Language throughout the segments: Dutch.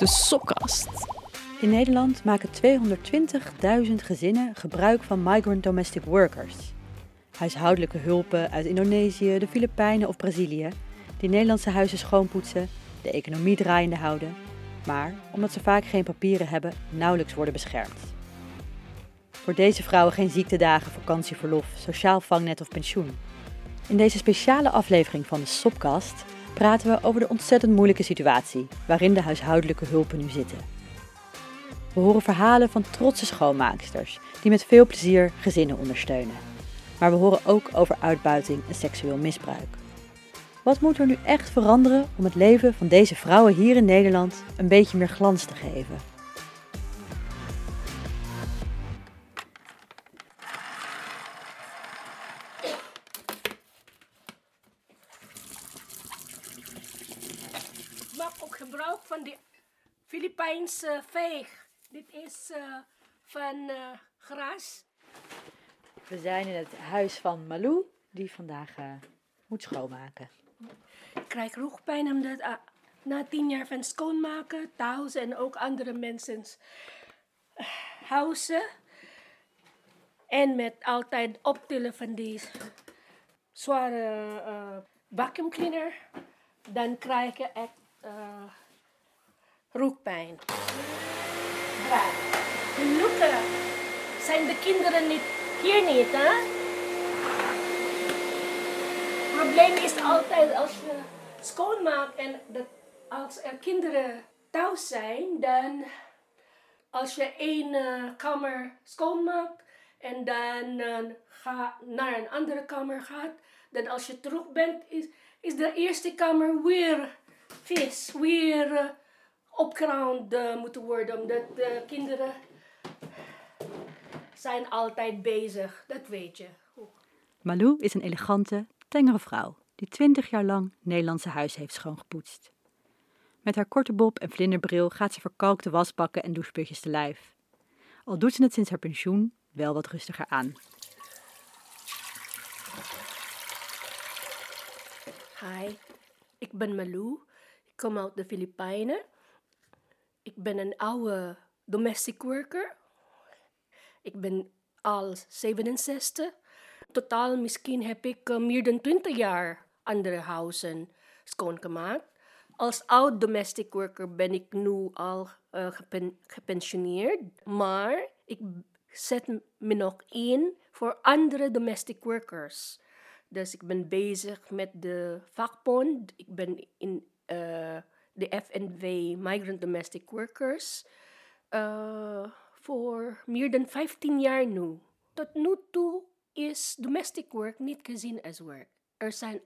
de Sokkast. In Nederland maken 220.000 gezinnen gebruik van migrant domestic workers. Huishoudelijke hulpen uit Indonesië, de Filipijnen of Brazilië, die Nederlandse huizen schoonpoetsen, de economie draaiende houden, maar omdat ze vaak geen papieren hebben, nauwelijks worden beschermd. Voor deze vrouwen geen ziektedagen, vakantieverlof, sociaal vangnet of pensioen. In deze speciale aflevering van de Sopkast praten we over de ontzettend moeilijke situatie waarin de huishoudelijke hulpen nu zitten. We horen verhalen van trotse schoonmaaksters die met veel plezier gezinnen ondersteunen. Maar we horen ook over uitbuiting en seksueel misbruik. Wat moet er nu echt veranderen om het leven van deze vrouwen hier in Nederland een beetje meer glans te geven? Van die Filipijnse veeg. Dit is eh, van eh, gras. We zijn in het huis van Malou, die vandaag eh, moet schoonmaken. Ik krijg rugpijn omdat eh, na tien jaar van schoonmaken, thuis en ook andere mensen eh, huizen. En met altijd optillen van die zware eh vacuum cleaner, dan krijg je echt eh rugpijn. Ja. Gelukkig zijn de kinderen niet, hier niet, hè? Het probleem is altijd als je schoonmaakt en als er kinderen thuis zijn, dan als je één eh, kamer schoonmaakt en dan eh, ga naar een andere kamer gaat, dan als je terug bent, is, is de eerste kamer weer vis, weer uh, opgeruimd eh, moeten worden, omdat de kinderen zijn altijd bezig, dat weet je. Malou is een elegante, tengere vrouw die 20 jaar lang Nederlandse huis heeft schoongepoetst. Met haar korte bob en vlinderbril gaat ze verkalkte wasbakken en doucheputjes te lijf. Al doet ze het sinds haar pensioen wel wat rustiger aan. Hi, ik ben Malou. Ik kom uit de Filipijnen. Ik ben een oude domestic worker. Ik ben al 67. Totaal misschien heb ik eh, meer dan 20 jaar andere huizen schoongemaakt. Als oud domestic worker ben ik nu al eh, gepen- gepensioneerd. Maar ik zet me nog in voor andere domestic workers. Dus ik ben bezig met de vakbond. Ik ben in eh, de FNW, Migrant Domestic Workers, eh, voor meer dan 15 jaar nu. Tot nu toe is domestic work niet gezien als werk. Er zijn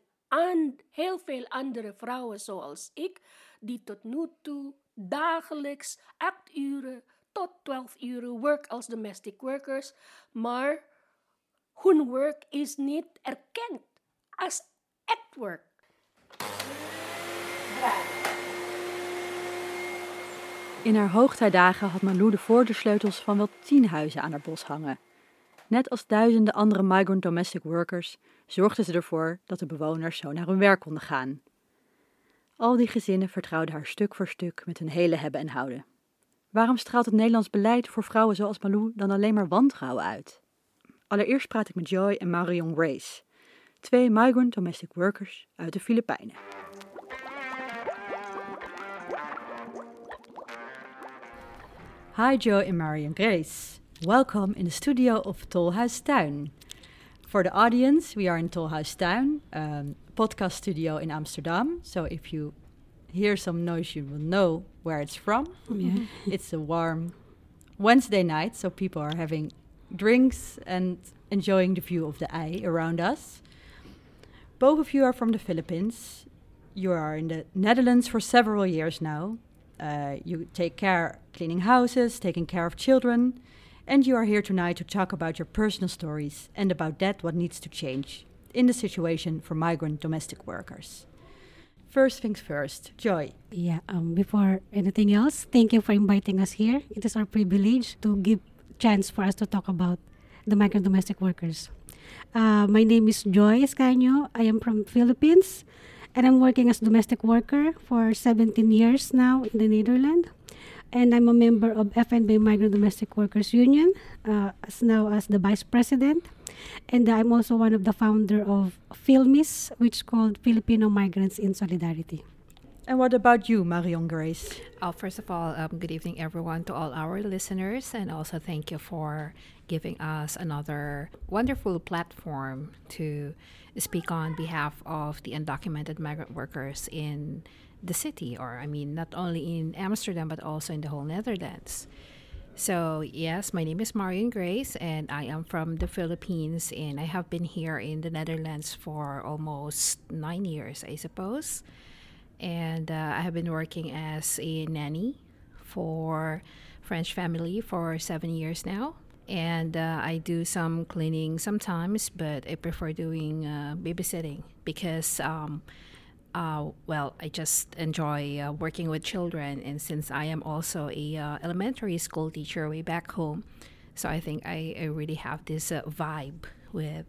heel veel andere vrouwen zoals ik, die tot nu toe dagelijks 8 uren tot 12 uur werken als domestic workers, maar hun werk is niet erkend als echt werk. In haar hoogtijdagen had Malou de voordeelsleutels van wel tien huizen aan haar bos hangen. Net als duizenden andere migrant domestic workers zorgde ze ervoor dat de bewoners zo naar hun werk konden gaan. Al die gezinnen vertrouwden haar stuk voor stuk met hun hele hebben en houden. Waarom straalt het Nederlands beleid voor vrouwen zoals Malou dan alleen maar wantrouwen uit? Allereerst praat ik met Joy en Marion Grace, twee migrant domestic workers uit de Filipijnen. Hi Joe and Marion Grace. Welcome in the studio of Tolhuis Tuin. For the audience, we are in Tolhuis Tuin, um, podcast studio in Amsterdam. So if you hear some noise, you will know where it's from. It's a warm Wednesday night, so people are having drinks and enjoying the view of the eye around us. Both of you are from the Philippines. You are in the Netherlands for several years now. Uh, you take care cleaning houses, taking care of children, and you are here tonight to talk about your personal stories and about that what needs to change in the situation for migrant domestic workers. First things first, Joy. Yeah, um, before anything else, thank you for inviting us here. It is our privilege to give chance for us to talk about the migrant domestic workers. Uh, my name is Joy Escaño. I am from Philippines, and I'm working as domestic worker for 17 years now in the Netherlands. And I'm a member of FNB Migrant Domestic Workers Union, uh, as now as the vice president. And I'm also one of the founder of Filmis, which called Filipino Migrants in Solidarity. And what about you, Marion Grace? Uh, first of all, um, good evening, everyone, to all our listeners, and also thank you for giving us another wonderful platform to speak on behalf of the undocumented migrant workers in the city, or I mean, not only in Amsterdam, but also in the whole Netherlands. So, yes, my name is Marion Grace, and I am from the Philippines, and I have been here in the Netherlands for almost nine years, I suppose. And uh, I have been working as a nanny for French family for seven years now. And uh, I do some cleaning sometimes, but I prefer doing uh, babysitting because um, uh, well, I just enjoy uh, working with children, and since I am also a uh, elementary school teacher way back home, so I think I, I really have this vibe with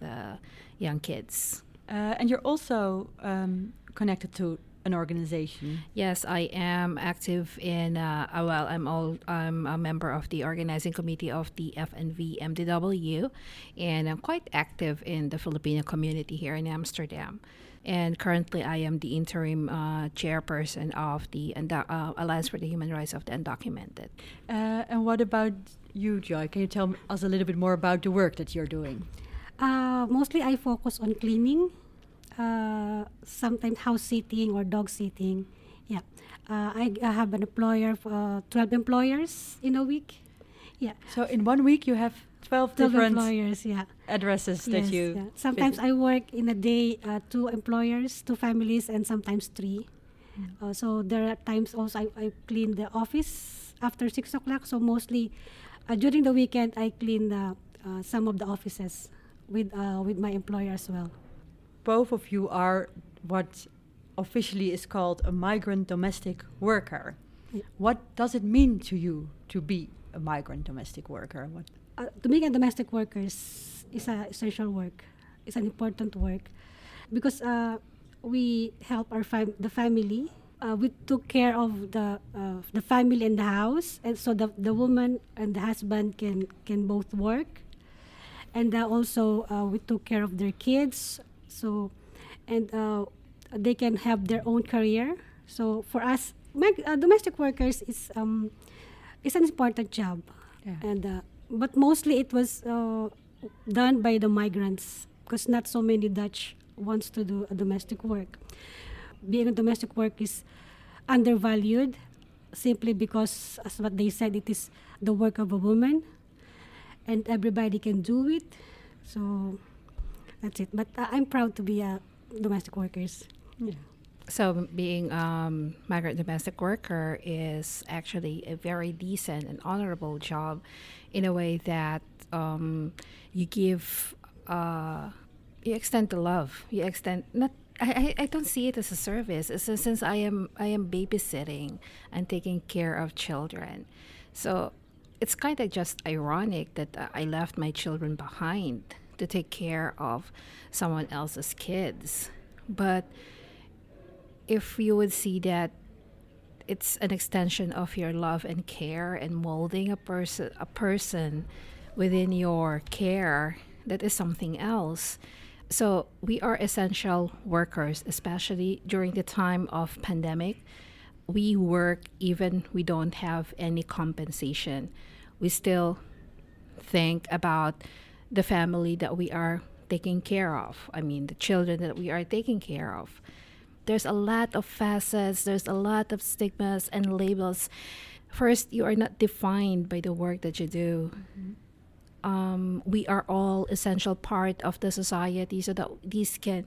young kids. And you're also um, connected to an organization. Yes, I am active in. Uh, uh, well, I'm all. I'm a member of the organizing committee of the FNV MDW, and I'm quite active in the Filipino community here in Amsterdam. And currently, I am the interim uh, chairperson of the Undo- uh, Alliance for the Human Rights of the Undocumented. Uh, and what about you, Joy? Can you tell us a little bit more about the work that you're doing? Uh, mostly I focus on cleaning, uh, sometimes house sitting or dog sitting. Yeah. Uh, I, I have an employer, of, uh, 12 employers in a week. Yeah. So in one week, you have 12, 12 different employers, yeah. addresses Yes, that you. yeah. Sometimes visit. I work in a day, uh, two employers, two families, and sometimes three. Uh, so there are times also I, I clean the office after six o'clock. So mostly uh, during the weekend I clean the, uh, some of the offices with uh, with my employer as well. Both of you are what officially is called a migrant domestic worker. Yeah. What does it mean to you to be a migrant domestic worker? What uh, to being a domestic worker is is a essential work. It's an important work because uh, we help our fam- the family. Uh, we took care of the uh, the family and the house, and so the the woman and the husband can can both work, and uh, also uh, we took care of their kids. So, and uh, they can have their own career. So for us, uh, domestic workers is um, is an important job Yeah. and uh, but mostly it was uh, done by the migrants because not so many Dutch wants to do a domestic work. Being a domestic work is undervalued simply because, as what they said, it is the work of a woman, and everybody can do it. So that's it. But uh, I'm proud to be a domestic workers. Yeah. So, being um, migrant domestic worker is actually a very decent and honorable job, in a way that um, you give, uh, you extend the love. You extend not. I, I, I don't see it as a service. It's a- since I am I am babysitting and taking care of children, so it's kind of just ironic that uh, I left my children behind to take care of someone else's kids, but if you would see that it's an extension of your love and care and molding a person a person within your care that is something else. So we are essential workers especially during the time of pandemic. We work even we don't have any compensation. We still think about the family that we are taking care of i mean the children that we are taking care of there's a lot of facets, there's a lot of stigmas and labels. First, you are not defined by the work that you do. Um, we are all essential part of the society, so that these can,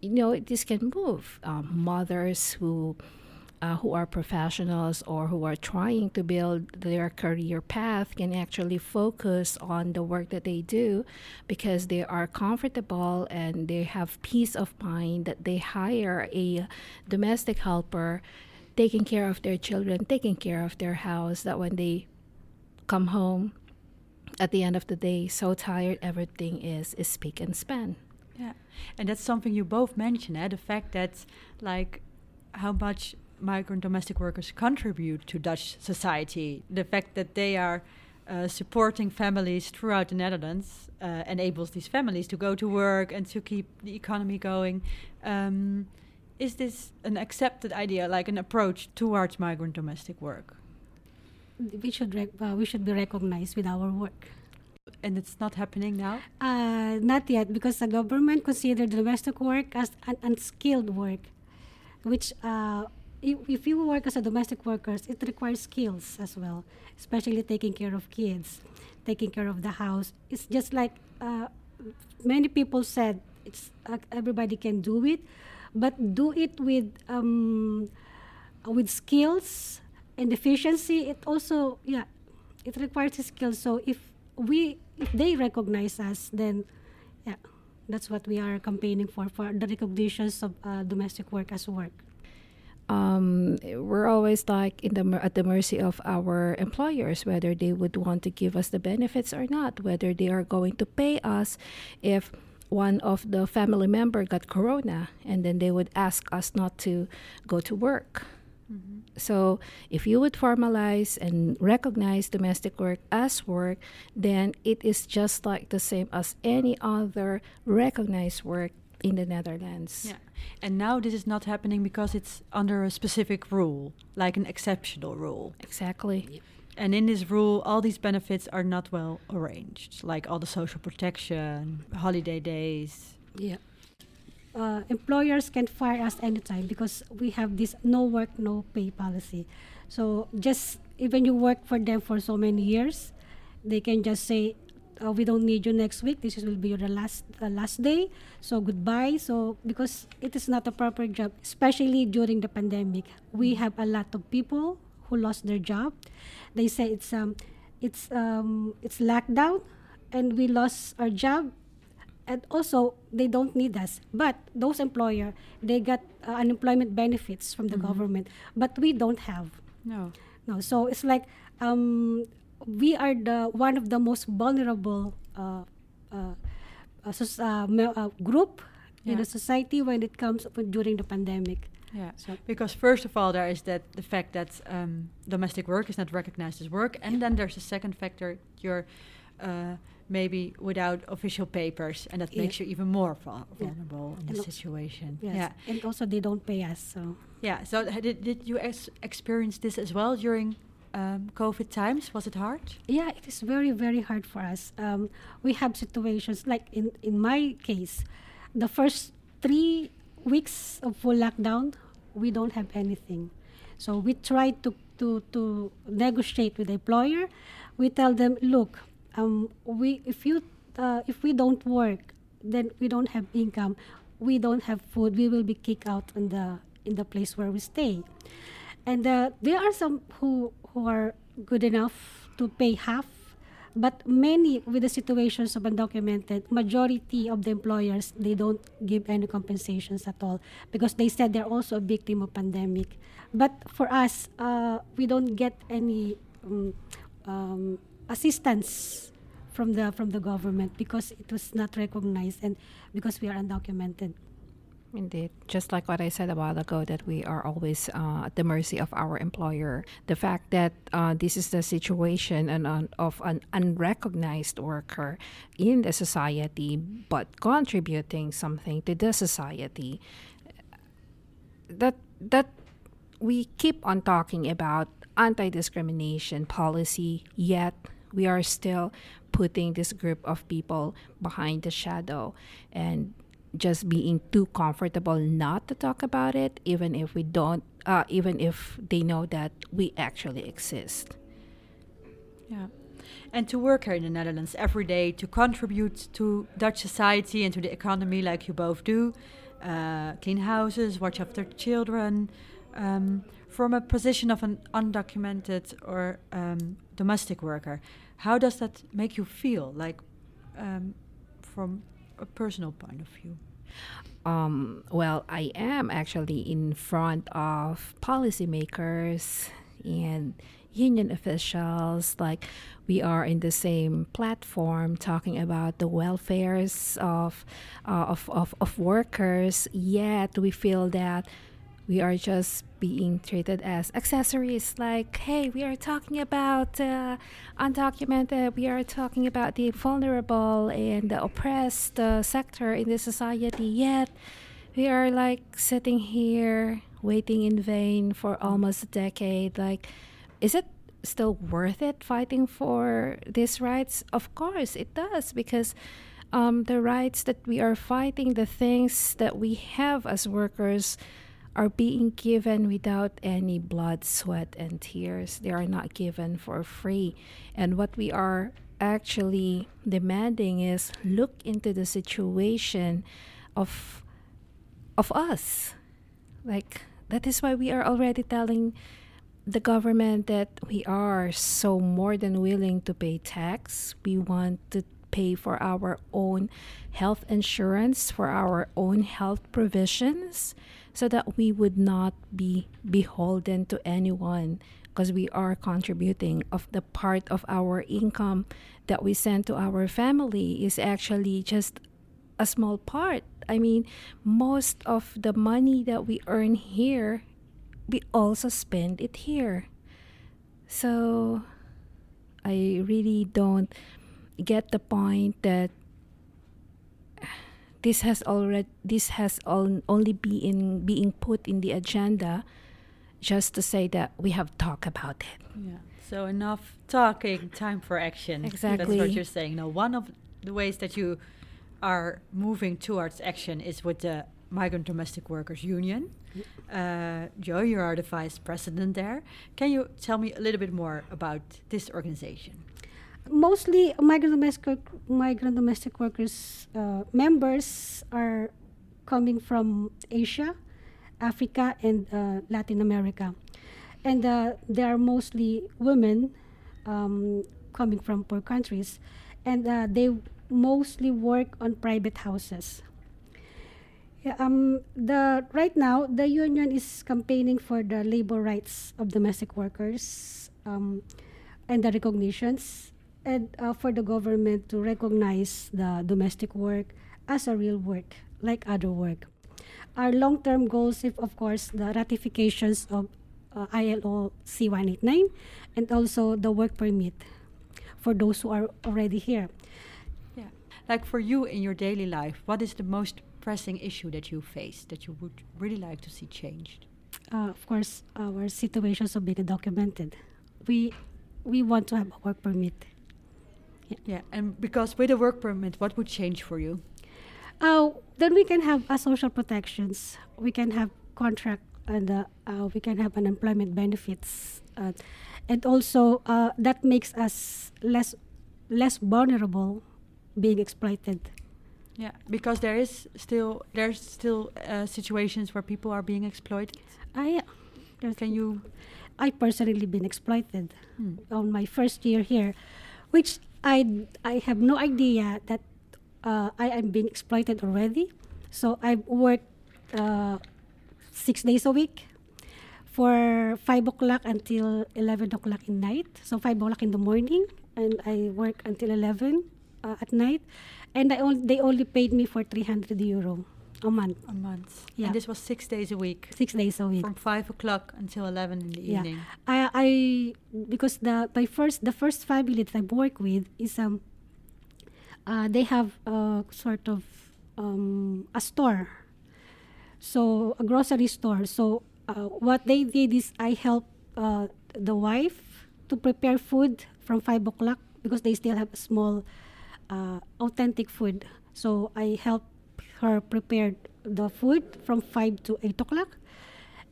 you know, this can move. Um, mothers who, uh, who are professionals or who are trying to build their career path can actually focus on the work that they do because they are comfortable and they have peace of mind that they hire a domestic helper taking care of their children taking care of their house that when they come home at the end of the day so tired everything is is speak and span Yeah, and that's something you both mentioned, eh? the fact that like how much migrant domestic workers contribute to Dutch society, the fact that they are uh, supporting families throughout the Netherlands uh, enables these families to go to work and to keep the economy going. Um, is this an accepted idea, like an approach towards migrant domestic work? We should uh, we should be recognized with our work. And it's not happening now. Uh, not yet, because the government considered domestic work as an unskilled work, which uh, if, you work as a domestic workers, it requires skills as well, especially taking care of kids, taking care of the house. It's just like uh, many people said, it's uh, everybody can do it, but do it with um, with skills and efficiency. It also yeah, it requires skills. So if we if they recognize us, then yeah, that's what we are campaigning for for the recognitions of uh, domestic work as work um, we're always like in the at the mercy of our employers whether they would want to give us the benefits or not whether they are going to pay us if one of the family member got corona and then they would ask us not to go to work mm-hmm. so if you would formalize and recognize domestic work as work then it is just like the same as any other recognized work in the Netherlands. Yeah. And now this is not happening because it's under a specific rule, like an exceptional rule. Exactly. And in this rule, all these benefits are not well arranged, like all the social protection, holiday days. Yeah. Uh, employers can fire us anytime because we have this no work, no pay policy. So just even you work for them for so many years, they can just say, uh, we don't need you next week. This will be your last uh, last day. So goodbye. So because it is not a proper job, especially during the pandemic, we have a lot of people who lost their job. They say it's um it's um it's lockdown, and we lost our job. And also, they don't need us. But those employer, they got uh, unemployment benefits from the mm-hmm. government, but we don't have. No. No. So it's like um, we are the one of the most vulnerable uh, uh, uh, uh group yeah. in the society when it comes during the pandemic. Yeah, so because first of all, there is that the fact that um, domestic work is not recognized as work, and yeah. then there's a second factor: you're uh, maybe without official papers, and that yeah. makes you even more vulnerable in the situation. Yes. Yeah, and also they don't pay us. So yeah, so did did you experience this as well during um, COVID times? Was it hard? Yeah, it is very, very hard for us. Um, we have situations like in, in my case, the first three weeks of full lockdown, we don't have anything. So we try to, to, to negotiate with the employer. We tell them, look, um, we if you uh, if we don't work, then we don't have income, we don't have food, we will be kicked out in the in the place where we stay. And uh, there are some who who are good enough to pay half. But many with the situations of undocumented majority of the employers they don't give any compensations at all because they said they're also a victim of pandemic. But for us uh, we don't get any um, um, assistance from the from the government because it was not recognized and because we are undocumented Indeed. Just like what I said a while ago, that we are always uh, at the mercy of our employer. The fact that uh, this is the situation and, uh, of an unrecognized worker in the society, but contributing something to the society, that, that we keep on talking about anti discrimination policy, yet we are still putting this group of people behind the shadow. And just being too comfortable not to talk about it, even if we don't, uh, even if they know that we actually exist. Yeah. And to work here in the Netherlands every day to contribute to Dutch society and to the economy, like you both do, uh, clean houses, watch after children, um, from a position of an undocumented or um, domestic worker. How does that make you feel? Like um, from a personal point of view? Um, well, I am actually in front of policymakers and union officials, like we are in the same platform talking about the welfares of, uh, of, of, of workers, yet we feel that we are just being treated as accessories like hey we are talking about uh, undocumented we are talking about the vulnerable and the oppressed uh, sector in the society yet we are like sitting here waiting in vain for almost a decade. Like is it still worth it fighting for these rights? Of course it does because um, the rights that we are fighting the things that we have as workers are being given without any blood, sweat, and tears. They are not given for free. And what we are actually demanding is look into the situation of of us. Like that is why we are already telling the government that we are so more than willing to pay tax. We want to pay for our own health insurance, for our own health provisions so that we would not be beholden to anyone because we are contributing of the part of our income that we send to our family is actually just a small part. I mean most of the money that we earn here we also spend it here. So i really don't get the point that this has already this has all, only been being put in the agenda just to say that we have talked about it. Yeah. So enough talking, time for action. Exactly. That's what you're saying. Now, one of the ways that you are moving towards action is with the Migrant Domestic Workers Union. Uh, Joe, you are the vice president there. Can you tell me a little bit more about this organization? Mostly migrant domestic migrant domestic workers uh, members are coming from Asia, Africa, and uh, Latin America, and uh, they are mostly women um, coming from poor countries, and uh, they mostly work on private houses. Yeah, um, the right now the union is campaigning for the labor rights of domestic workers um, and the recognitions and uh, for the government to recognize the domestic work as a real work like other work. Our long-term goals is of course the ratifications of uh, ILO C189 and also the work permit for those who are already here. Yeah. Like for you in your daily life, what is the most pressing issue that you face that you would really like to see changed? Uh, of course, our situations of being documented. We we want to have a work permit yeah. yeah. And because with a work permit, what would change for you? Uh, then we can have uh, social protections. We can have contract and uh, uh, we can have unemployment benefits. Uh, and also uh, that makes us less less vulnerable being exploited. Yeah, because there is still there's still uh, situations where people are being exploited. Ah, yeah. There's Can you? I personally been exploited hmm. on my first year here, which I I have no idea that uh, I am being exploited already. So I work uh, six days a week for five o'clock until eleven o'clock in night. So five o'clock in the morning, and I work until eleven uh, at night, and I they only paid me for three hundred euro a month. A month. Yeah. And this was six days a week. Six days a week. From five o'clock until eleven in the yeah. evening. I I because the my first the first family that I work with is um uh, they have a sort of um, a store. So a grocery store. So uh, what they did is I help uh, the wife to prepare food from five o'clock because they still have small uh, authentic food. So I help her prepared the food from 5 to 8 o'clock.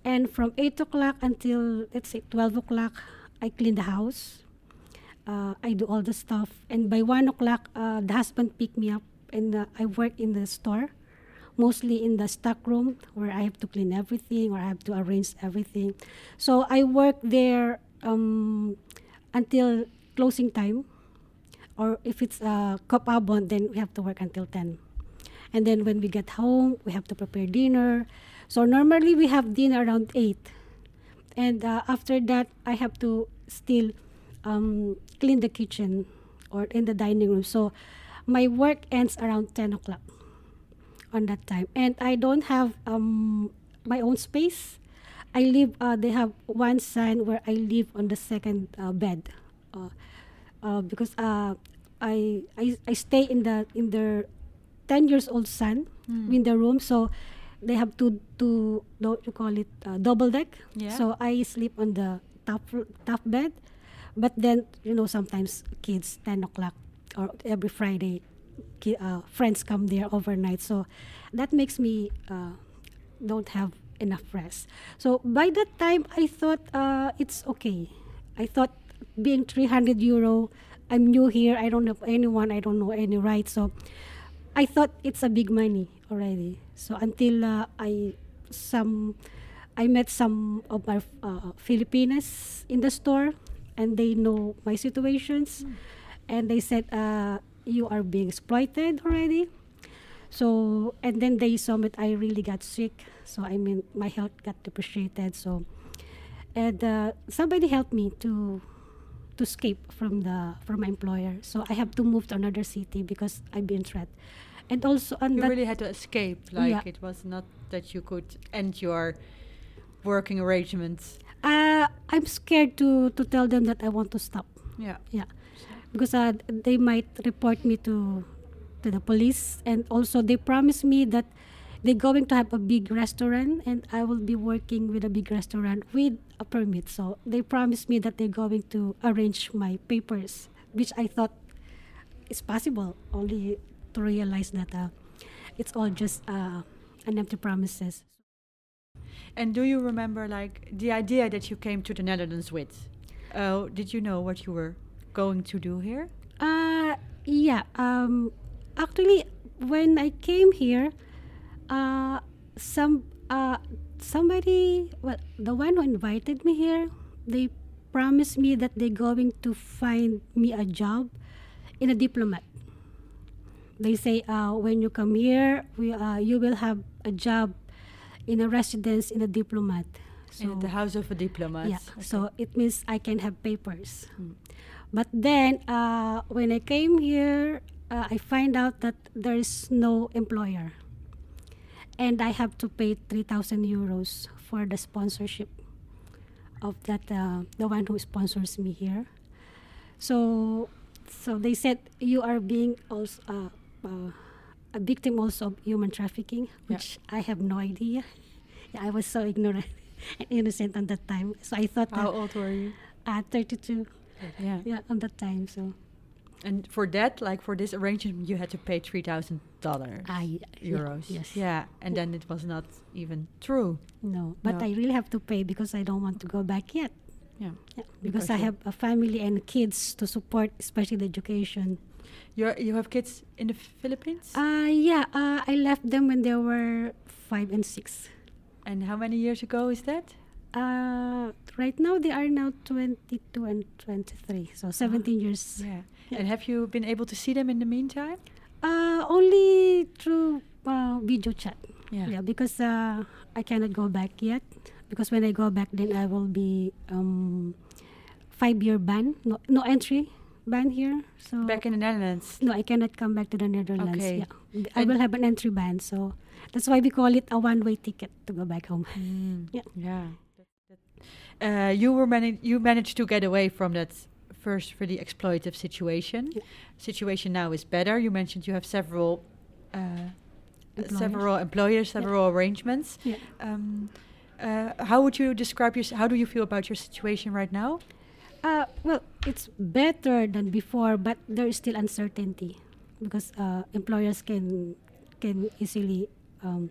And from 8 o'clock until, let's say, 12 o'clock, I clean the house. Uh, I do all the stuff. And by 1 o'clock, uh, the husband pick me up and uh, I work in the store, mostly in the stock room where I have to clean everything or I have to arrange everything. So I work there um, until closing time. Or if it's a uh, abon, then we have to work until 10. And then when we get home, we have to prepare dinner. So normally we have dinner around 8. And uh, after that, I have to still um, clean the kitchen or in the dining room. So my work ends around 10 o'clock on that time. And I don't have um, my own space. I live, uh, they have one son where I live on the second uh, bed. Uh, uh, because uh, I, I I stay in the in their 10 years old son in the room. So they have to, to do you call it, uh, double deck. Yeah. So I sleep on the top, top bed. But then, you know, sometimes kids, 10 o'clock or every Friday, ki- uh, friends come there overnight. So that makes me uh, don't have enough rest. So by that time, I thought uh, it's okay. I thought being 300 euro, I'm new here, I don't have anyone, I don't know any rights. So I thought it's a big money already. So until uh, I some I met some of my uh, Filipinas in the store, and they know my situations, and they said, uh, "You are being exploited already." So and then they saw that I really got sick. So I mean, my health got depreciated. So and uh, somebody helped me to to escape from the from my employer. So I have to move to another city because I've been threat. And also on You really had to escape. Like Yeah. it was not that you could end your working arrangements. uh, I'm scared to to tell them that I want to stop. Yeah. Yeah, because uh, they might report me to to the police, and also they promised me that they're going to have a big restaurant, and I will be working with a big restaurant with a permit. So they promised me that they're going to arrange my papers, which I thought is possible. Only to realize that uh, it's all just uh, an empty promises. And do you remember like the idea that you came to the Netherlands with? Uh, did you know what you were going to do here? Uh, yeah. Um, actually, when I came here, uh, some uh, somebody, well, the one who invited me here, they promised me that they're going to find me a job in a diplomat. They say, uh, when you come here, we uh, you will have a job in a residence in a diplomat. in the house of a diplomat. Yeah, so it means I can have papers. Hmm. But then, uh, when I came here, uh, I find out that there is no employer. And I have to pay 3,000 euros for the sponsorship of that, uh, the one who sponsors me here. So, so they said you are being also uh, uh, a victim also of human trafficking, Yeah. which I have no idea. Yeah, I was so ignorant and innocent at that time. So I thought How old were you? at 32, Yeah. yeah, on that time. So And for that, like for this arrangement, you had to pay three thousand dollars, I euros. Yeah, yes. Yeah, and then it was not even true. No, but No. I really have to pay because I don't want to go back yet. Yeah. Yeah, because Because I have a family and kids to support, especially the education. You you have kids in the Philippines. Uh, yeah, uh, I left them when they were five and six. and how many years ago is that? Uh, right now they are now 22 and 23, so 17 years. Yeah. Yeah. And have you been able to see them in the meantime? Uh, only through uh, video chat. Yeah. Yeah, because uh, I cannot go back yet. Because when I go back, then I will be um, five year ban, no, no entry ban here. So Back in the Netherlands. no, I cannot come back to the Netherlands. Okay. Yeah, I And- will have an entry ban. So that's why we call it a one way ticket to go back home. Mm, Yeah. Yeah. Uh, you were mani- you managed to get away from that first really exploitative situation. Yeah. Situation now is better. You mentioned you have several uh, Employers. several employers, several arrangements. Yeah. Um, uh, how would you describe your? s- How do you feel about your situation right now? Uh, well, it's better than before, but there is still uncertainty because uh, employers can can easily um,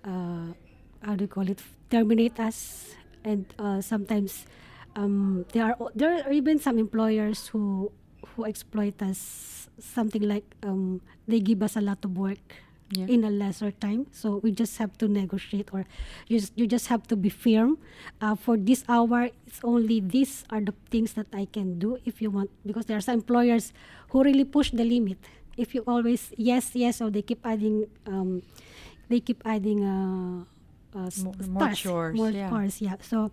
uh, how do you call it terminate us, and uh, sometimes um, there are there are even some employers who who exploit us. Something like um, they give us a lot of work Yeah. in a lesser time. So we just have to negotiate, or you just, you just have to be firm. Uh, for this hour, it's only these are the things that I can do if you want, because there are some employers who really push the limit. If you always yes yes, or they keep adding, um, they keep adding uh, uh, s- Mo- more chores, more yeah. chores, yeah. So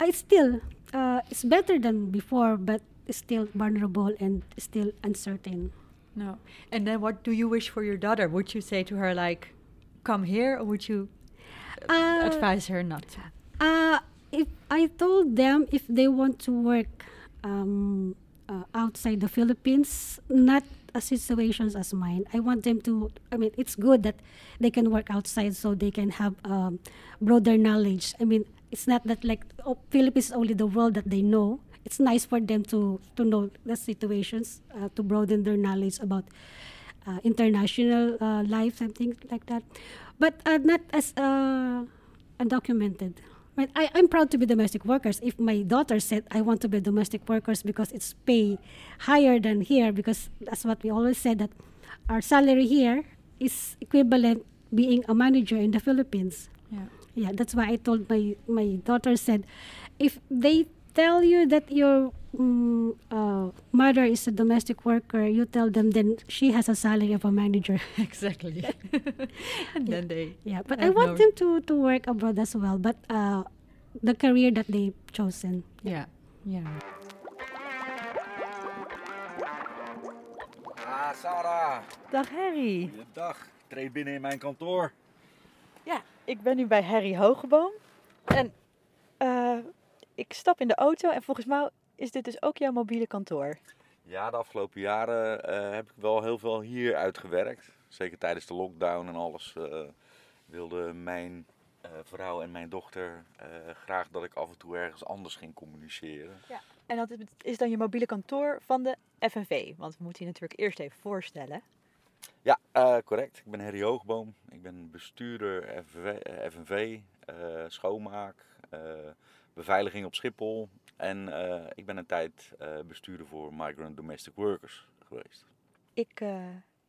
I still uh, it's better than before, but still vulnerable and still uncertain. No. And then what do you wish for your daughter? Would you say to her like, "Come here," or would you Uh, advise her not to? Uh, if I told them if they want to work um, uh, outside the Philippines, not a situations as mine. I want them to. I mean, it's good that they can work outside so they can have um, broader knowledge. I mean, it's not that like oh, Philippines is only the world that they know. It's nice for them to to know the situations uh, to broaden their knowledge about uh, international uh, life and things like that, but uh, not as uh, undocumented. Right? I, I'm proud to be domestic workers. If my daughter said I want to be domestic workers because it's pay higher than here, because that's what we always said that our salary here is equivalent being a manager in the Philippines. Yeah. Yeah, that's why I told my my daughter said, if they tell you that your mm, uh, mother is a domestic worker, you tell them then she has a salary of a manager. Exactly. and then they. yeah, but I I want no- them to to work abroad as well. But uh, the career that they've chosen. Yeah. Yeah. Ah, Sarah. Dag Harry. Goedendag. Treed binnen in mijn kantoor. Ja, ik ben nu bij Harry Hogeboom. En eh, ik stap in de auto en volgens mij is dit dus ook jouw mobiele kantoor. Ja, de afgelopen jaren eh, heb ik wel heel veel hier uitgewerkt. Zeker tijdens de lockdown en alles eh, wilde mijn eh, vrouw en mijn dochter eh, graag dat ik af en toe ergens anders ging communiceren. En dat is- is dan je mobiele kantoor van de FNV. Want we moeten je natuurlijk eerst even voorstellen. Ja, eh, correct. Ik ben Harry Hoogboom. Ik ben bestuurder FNV, FNV schoonmaak, eh, beveiliging op Schiphol. En eh, ik ben een tijd eh, bestuurder voor Migrant Domestic Workers geweest. Ik eh,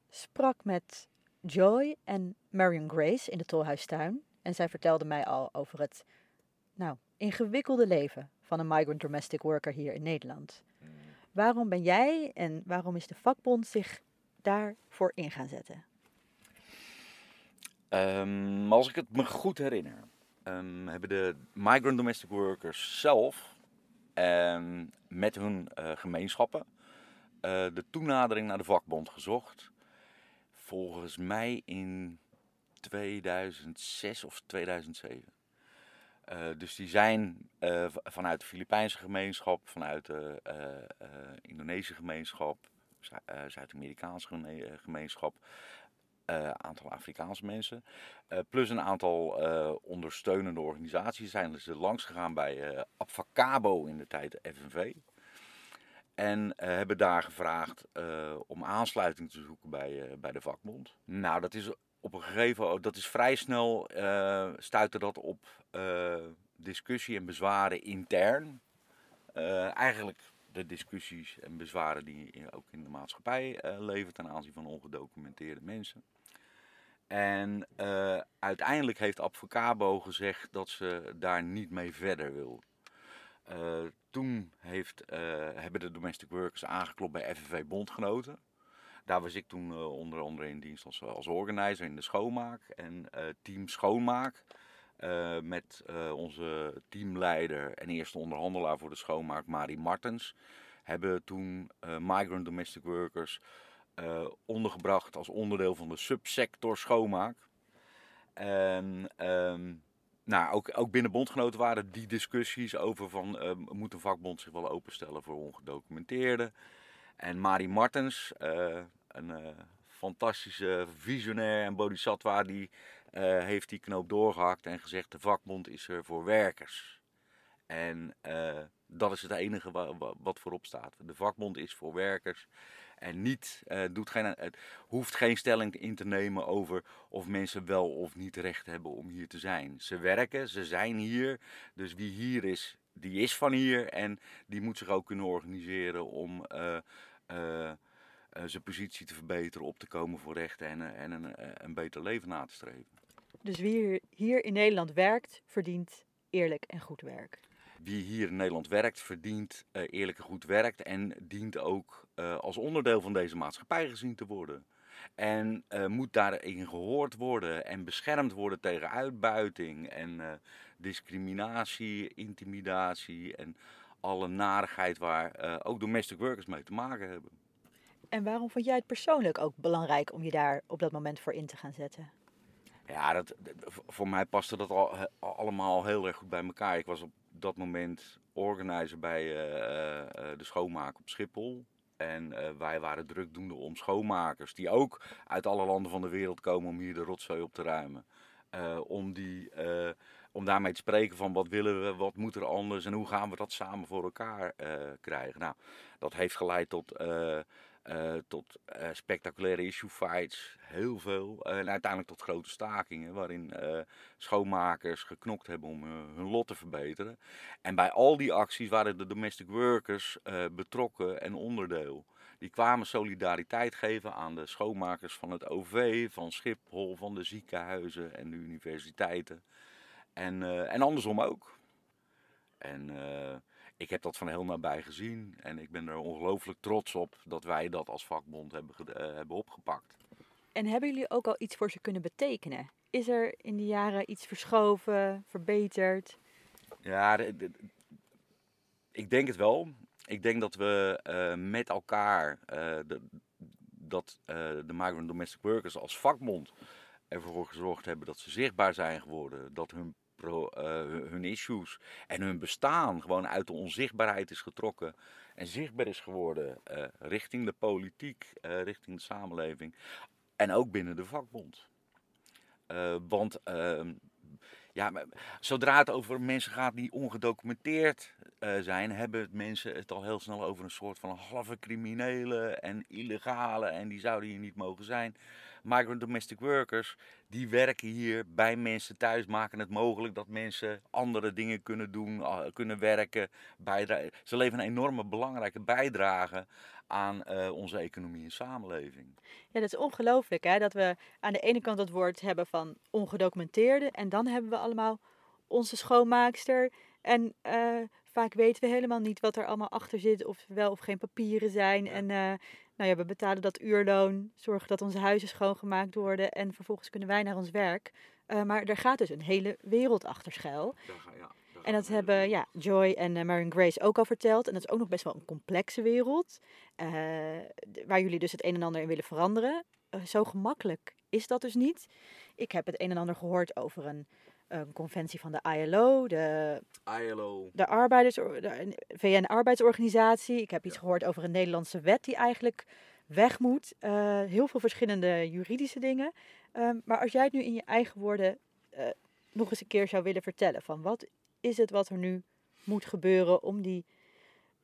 sprak met Joy en Marion Grace in de Tolhuistuin. En zij vertelde mij al over het nou, ingewikkelde leven van een migrant domestic worker hier in Nederland. Waarom ben jij en waarom is de vakbond zich daarvoor in gaan zetten? Ehm, als ik het me goed herinner, ehm, hebben de migrant domestic workers zelf ehm, met hun eh, gemeenschappen eh, de toenadering naar de vakbond gezocht. Volgens mij in 2006 of 2007. Eh, dus die zijn vanuit de Filipijnse gemeenschap, vanuit de Indonesische gemeenschap, Zu- Zuid-Amerikaanse gemeenschap, eh, aantal Afrikaanse mensen. eh, plus een aantal eh, ondersteunende organisaties zijn ze langs gegaan bij Abfacabo in de tijd FNV. En hebben daar gevraagd om aansluiting te zoeken bij, bij de vakbond. Nou, dat is op een gegeven moment, dat is vrij snel, stuitte dat op discussie en bezwaren intern. Eigenlijk de discussies en bezwaren die ook in de maatschappij eh, leven ten aanzien van ongedocumenteerde mensen. En eh, uiteindelijk heeft Advocabo gezegd dat ze daar niet mee verder wil. Eh, toen heeft, hebben de domestic workers aangeklopt bij FNV Bondgenoten. Daar was ik toen onder andere in dienst als, als organizer in de schoonmaak en team schoonmaak. Eh, met eh, onze teamleider en eerste onderhandelaar voor de schoonmaak, Marie Martens. Hebben toen eh, migrant domestic workers ondergebracht als onderdeel van de subsector schoonmaak. En ehm, nou, ook, ook binnen bondgenoten waren die discussies over van moet een vakbond zich wel openstellen voor ongedocumenteerden. En Marie Martens, een fantastische visionair en bodhisattva, die heeft die knoop doorgehakt en gezegd de vakbond is er voor werkers. En eh, dat is het enige wa- wa- wat voorop staat. De vakbond is voor werkers. En niet, eh, doet geen, hoeft geen stelling in te nemen over of mensen wel of niet recht hebben om hier te zijn. Ze werken, ze zijn hier. Dus wie hier is, die is van hier. En die moet zich ook kunnen organiseren om eh, eh, eh, zijn positie te verbeteren, op te komen voor rechten en, eh, en een, eh, een beter leven na te streven. Dus wie hier, hier in Nederland werkt, verdient eerlijk en goed werk. Wie hier in Nederland werkt, verdient eh, eerlijk en goed werkt en dient ook eh, als onderdeel van deze maatschappij gezien te worden. En eh, moet daarin gehoord worden en beschermd worden tegen uitbuiting en discriminatie, intimidatie en alle narigheid waar ook domestic workers mee te maken hebben. En waarom vond jij het persoonlijk ook belangrijk om je daar op dat moment voor in te gaan zetten? Ja, dat, voor mij paste dat al, allemaal heel erg goed bij elkaar. Ik was op dat moment organizer bij eh, eh, eh, de schoonmaak op Schiphol. En wij waren drukdoende om schoonmakers die ook uit alle landen van de wereld komen om hier de rotzooi op te ruimen. Om, die, om daarmee te spreken van wat willen we, wat moet er anders en hoe gaan we dat samen voor elkaar krijgen. Nou, dat heeft geleid tot, eh, tot eh, spectaculaire issue fights, heel veel. Eh, en uiteindelijk tot grote stakingen waarin schoonmakers geknokt hebben om hun lot te verbeteren. En bij al die acties waren de domestic workers betrokken en onderdeel. Die kwamen solidariteit geven aan de schoonmakers van het OV, van Schiphol, van de ziekenhuizen en de universiteiten. En, en andersom ook. En ik heb dat van heel nabij gezien. En ik ben er ongelooflijk trots op dat wij dat als vakbond hebben, eh, hebben opgepakt. En hebben jullie ook al iets voor ze kunnen betekenen? Is er in die jaren iets verschoven, verbeterd? Ja, ik denk het wel. Ik denk dat we eh, met elkaar, eh, de, dat de migrant domestic workers als vakbond ervoor gezorgd hebben dat ze zichtbaar zijn geworden. Dat hun, pro, eh, hun issues en hun bestaan gewoon uit de onzichtbaarheid is getrokken. En zichtbaar is geworden eh, richting de politiek, eh, richting de samenleving. En ook binnen de vakbond. Want ehm, ja, maar zodra het over mensen gaat die ongedocumenteerd eh, zijn, hebben mensen het al heel snel over een soort van halve criminelen en illegale en die zouden hier niet mogen zijn. Migrant domestic workers, die werken hier bij mensen thuis, maken het mogelijk dat mensen andere dingen kunnen doen, kunnen werken. Ze leveren een enorme belangrijke bijdrage aan eh, onze economie en samenleving. Ja, dat is ongelooflijk hè, dat we aan de ene kant het woord hebben van ongedocumenteerde en dan hebben we allemaal onze schoonmaakster. En eh, vaak weten we helemaal niet wat er allemaal achter zit, of er wel of geen papieren zijn. En eh, nou ja, we betalen dat uurloon, zorgen dat onze huizen schoongemaakt worden en vervolgens kunnen wij naar ons werk. Maar er gaat dus een hele wereld achter schuil. En dat hebben ja, Joy en eh, Marion Grace ook al verteld. En dat is ook nog best wel een complexe wereld. eh, waar jullie dus het een en ander in willen veranderen. Eh, zo gemakkelijk is dat dus niet. Ik heb het een en ander gehoord over een, een conventie van de ILO, de, ILO. de, arbeiders, de VN-arbeidsorganisatie. Ik heb iets gehoord over een Nederlandse wet die eigenlijk weg moet. Heel veel verschillende juridische dingen. Ehm, maar als jij het nu in je eigen woorden nog eens een keer zou willen vertellen van wat is het wat er nu moet gebeuren om die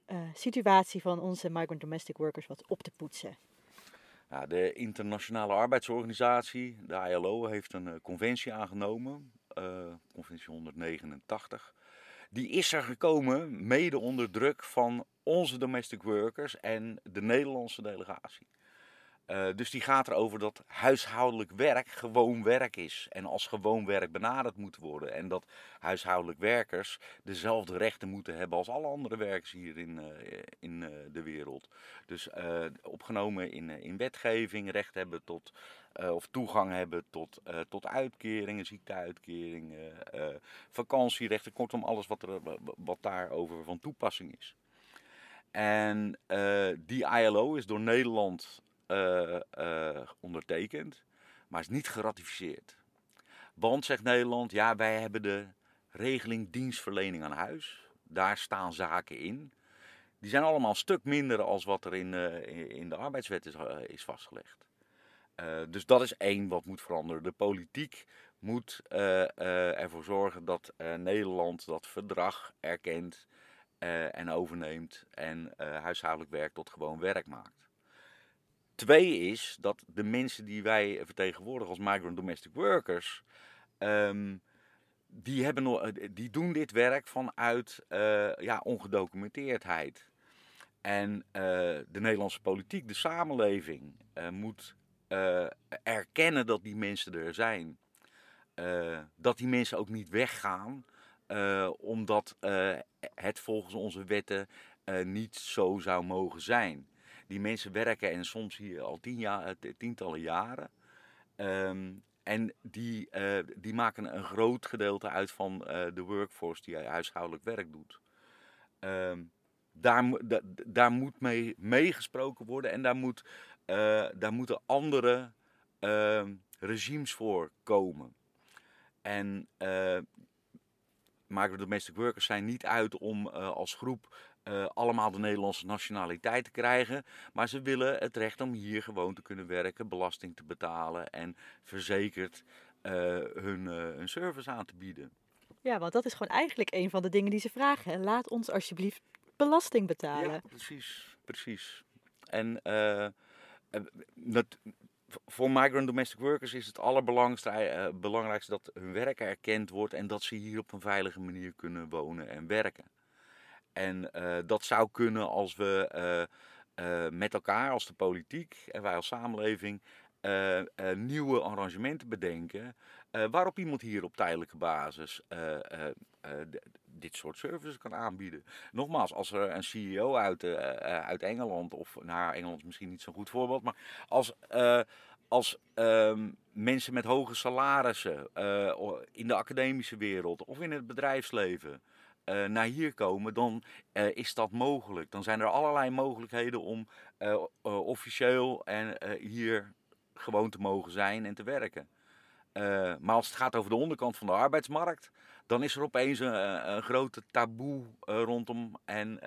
eh, situatie van onze migrant domestic workers wat op te poetsen. De Internationale Arbeidsorganisatie, de ILO, heeft een eh, conventie aangenomen, eh, conventie 189. Die is er gekomen mede onder druk van onze domestic workers en de Nederlandse delegatie. Eh, dus die gaat erover dat huishoudelijk werk gewoon werk is. En als gewoon werk benaderd moet worden. En dat huishoudelijk werkers dezelfde rechten moeten hebben als alle andere werkers hier in, eh, in eh, de wereld. Dus opgenomen in, in wetgeving, recht hebben tot, of toegang hebben tot, tot uitkeringen, ziekteuitkeringen, vakantierechten. Kortom, alles wat, er, wat daarover van toepassing is. En die ILO is door Nederland eh, ondertekend, maar is niet geratificeerd. Want, zegt Nederland, ja, wij hebben de regeling dienstverlening aan huis. Daar staan zaken in. Die zijn allemaal een stuk minder als wat er in, eh, in- de arbeidswet is, is vastgelegd. Dus dat is één wat moet veranderen. De politiek moet ervoor zorgen dat Nederland dat verdrag erkent en overneemt en huishoudelijk werk tot gewoon werk maakt. Twee is dat de mensen die wij vertegenwoordigen als migrant domestic workers, ehm, die, hebben eh, die doen dit werk vanuit eh, ja, ongedocumenteerdheid. En eh, de Nederlandse politiek, de samenleving, moet erkennen dat die mensen er zijn. Dat die mensen ook niet weggaan, omdat het volgens onze wetten niet zo zou mogen zijn. Die mensen werken en soms hier al tien jaar, tientallen jaren. Ehm, en die, eh, die maken een groot gedeelte uit van uh, de workforce die huishoudelijk werk doet. Um, daar, da, daar moet mee meegesproken worden en daar, moet, daar moeten andere ehm, regimes voor komen. En uh, domestic workers zijn niet uit om als groep uh, allemaal de Nederlandse nationaliteit te krijgen. Maar ze willen het recht om hier gewoon te kunnen werken, belasting te betalen en verzekerd uh, hun, uh, hun service aan te bieden. Ja, want dat is gewoon eigenlijk een van de dingen die ze vragen. Laat ons alsjeblieft belasting betalen. Ja, precies, precies. En dat, voor migrant domestic workers is het allerbelangrijkste dat hun werk erkend wordt en dat ze hier op een veilige manier kunnen wonen en werken. En uh, dat zou kunnen als we uh, uh, met elkaar, als de politiek en wij als samenleving, nieuwe arrangementen bedenken. waarop iemand hier op tijdelijke basis dit soort services kan aanbieden. Nogmaals, als er een CEO uit, uit Engeland, of nou, Engeland is misschien niet zo'n goed voorbeeld, maar als als uh, mensen met hoge salarissen in de academische wereld of in het bedrijfsleven uh, naar hier komen, dan uh, is dat mogelijk. Dan zijn er allerlei mogelijkheden om uh, officieel en hier gewoon te mogen zijn en te werken. maar als het gaat over de onderkant van de arbeidsmarkt, dan is er opeens een, een grote taboe rondom en,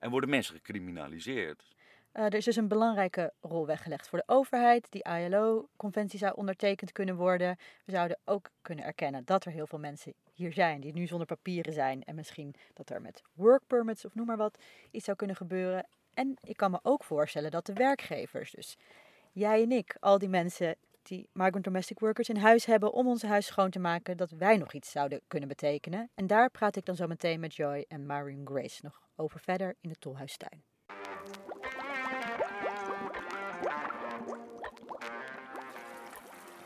en worden mensen gecriminaliseerd. Uh, er is dus een belangrijke rol weggelegd voor de overheid. Die ILO-conventie zou ondertekend kunnen worden. We zouden ook kunnen erkennen dat er heel veel mensen hier zijn die nu zonder papieren zijn. En misschien dat er met work permits of noem maar wat iets zou kunnen gebeuren. En ik kan me ook voorstellen dat de werkgevers, dus jij en ik, al die mensen die migrant domestic workers in huis hebben om ons huis schoon te maken, dat wij nog iets zouden kunnen betekenen. En daar praat ik dan zo meteen met Joy en Marion Grace nog over verder in de Tolhuistuin.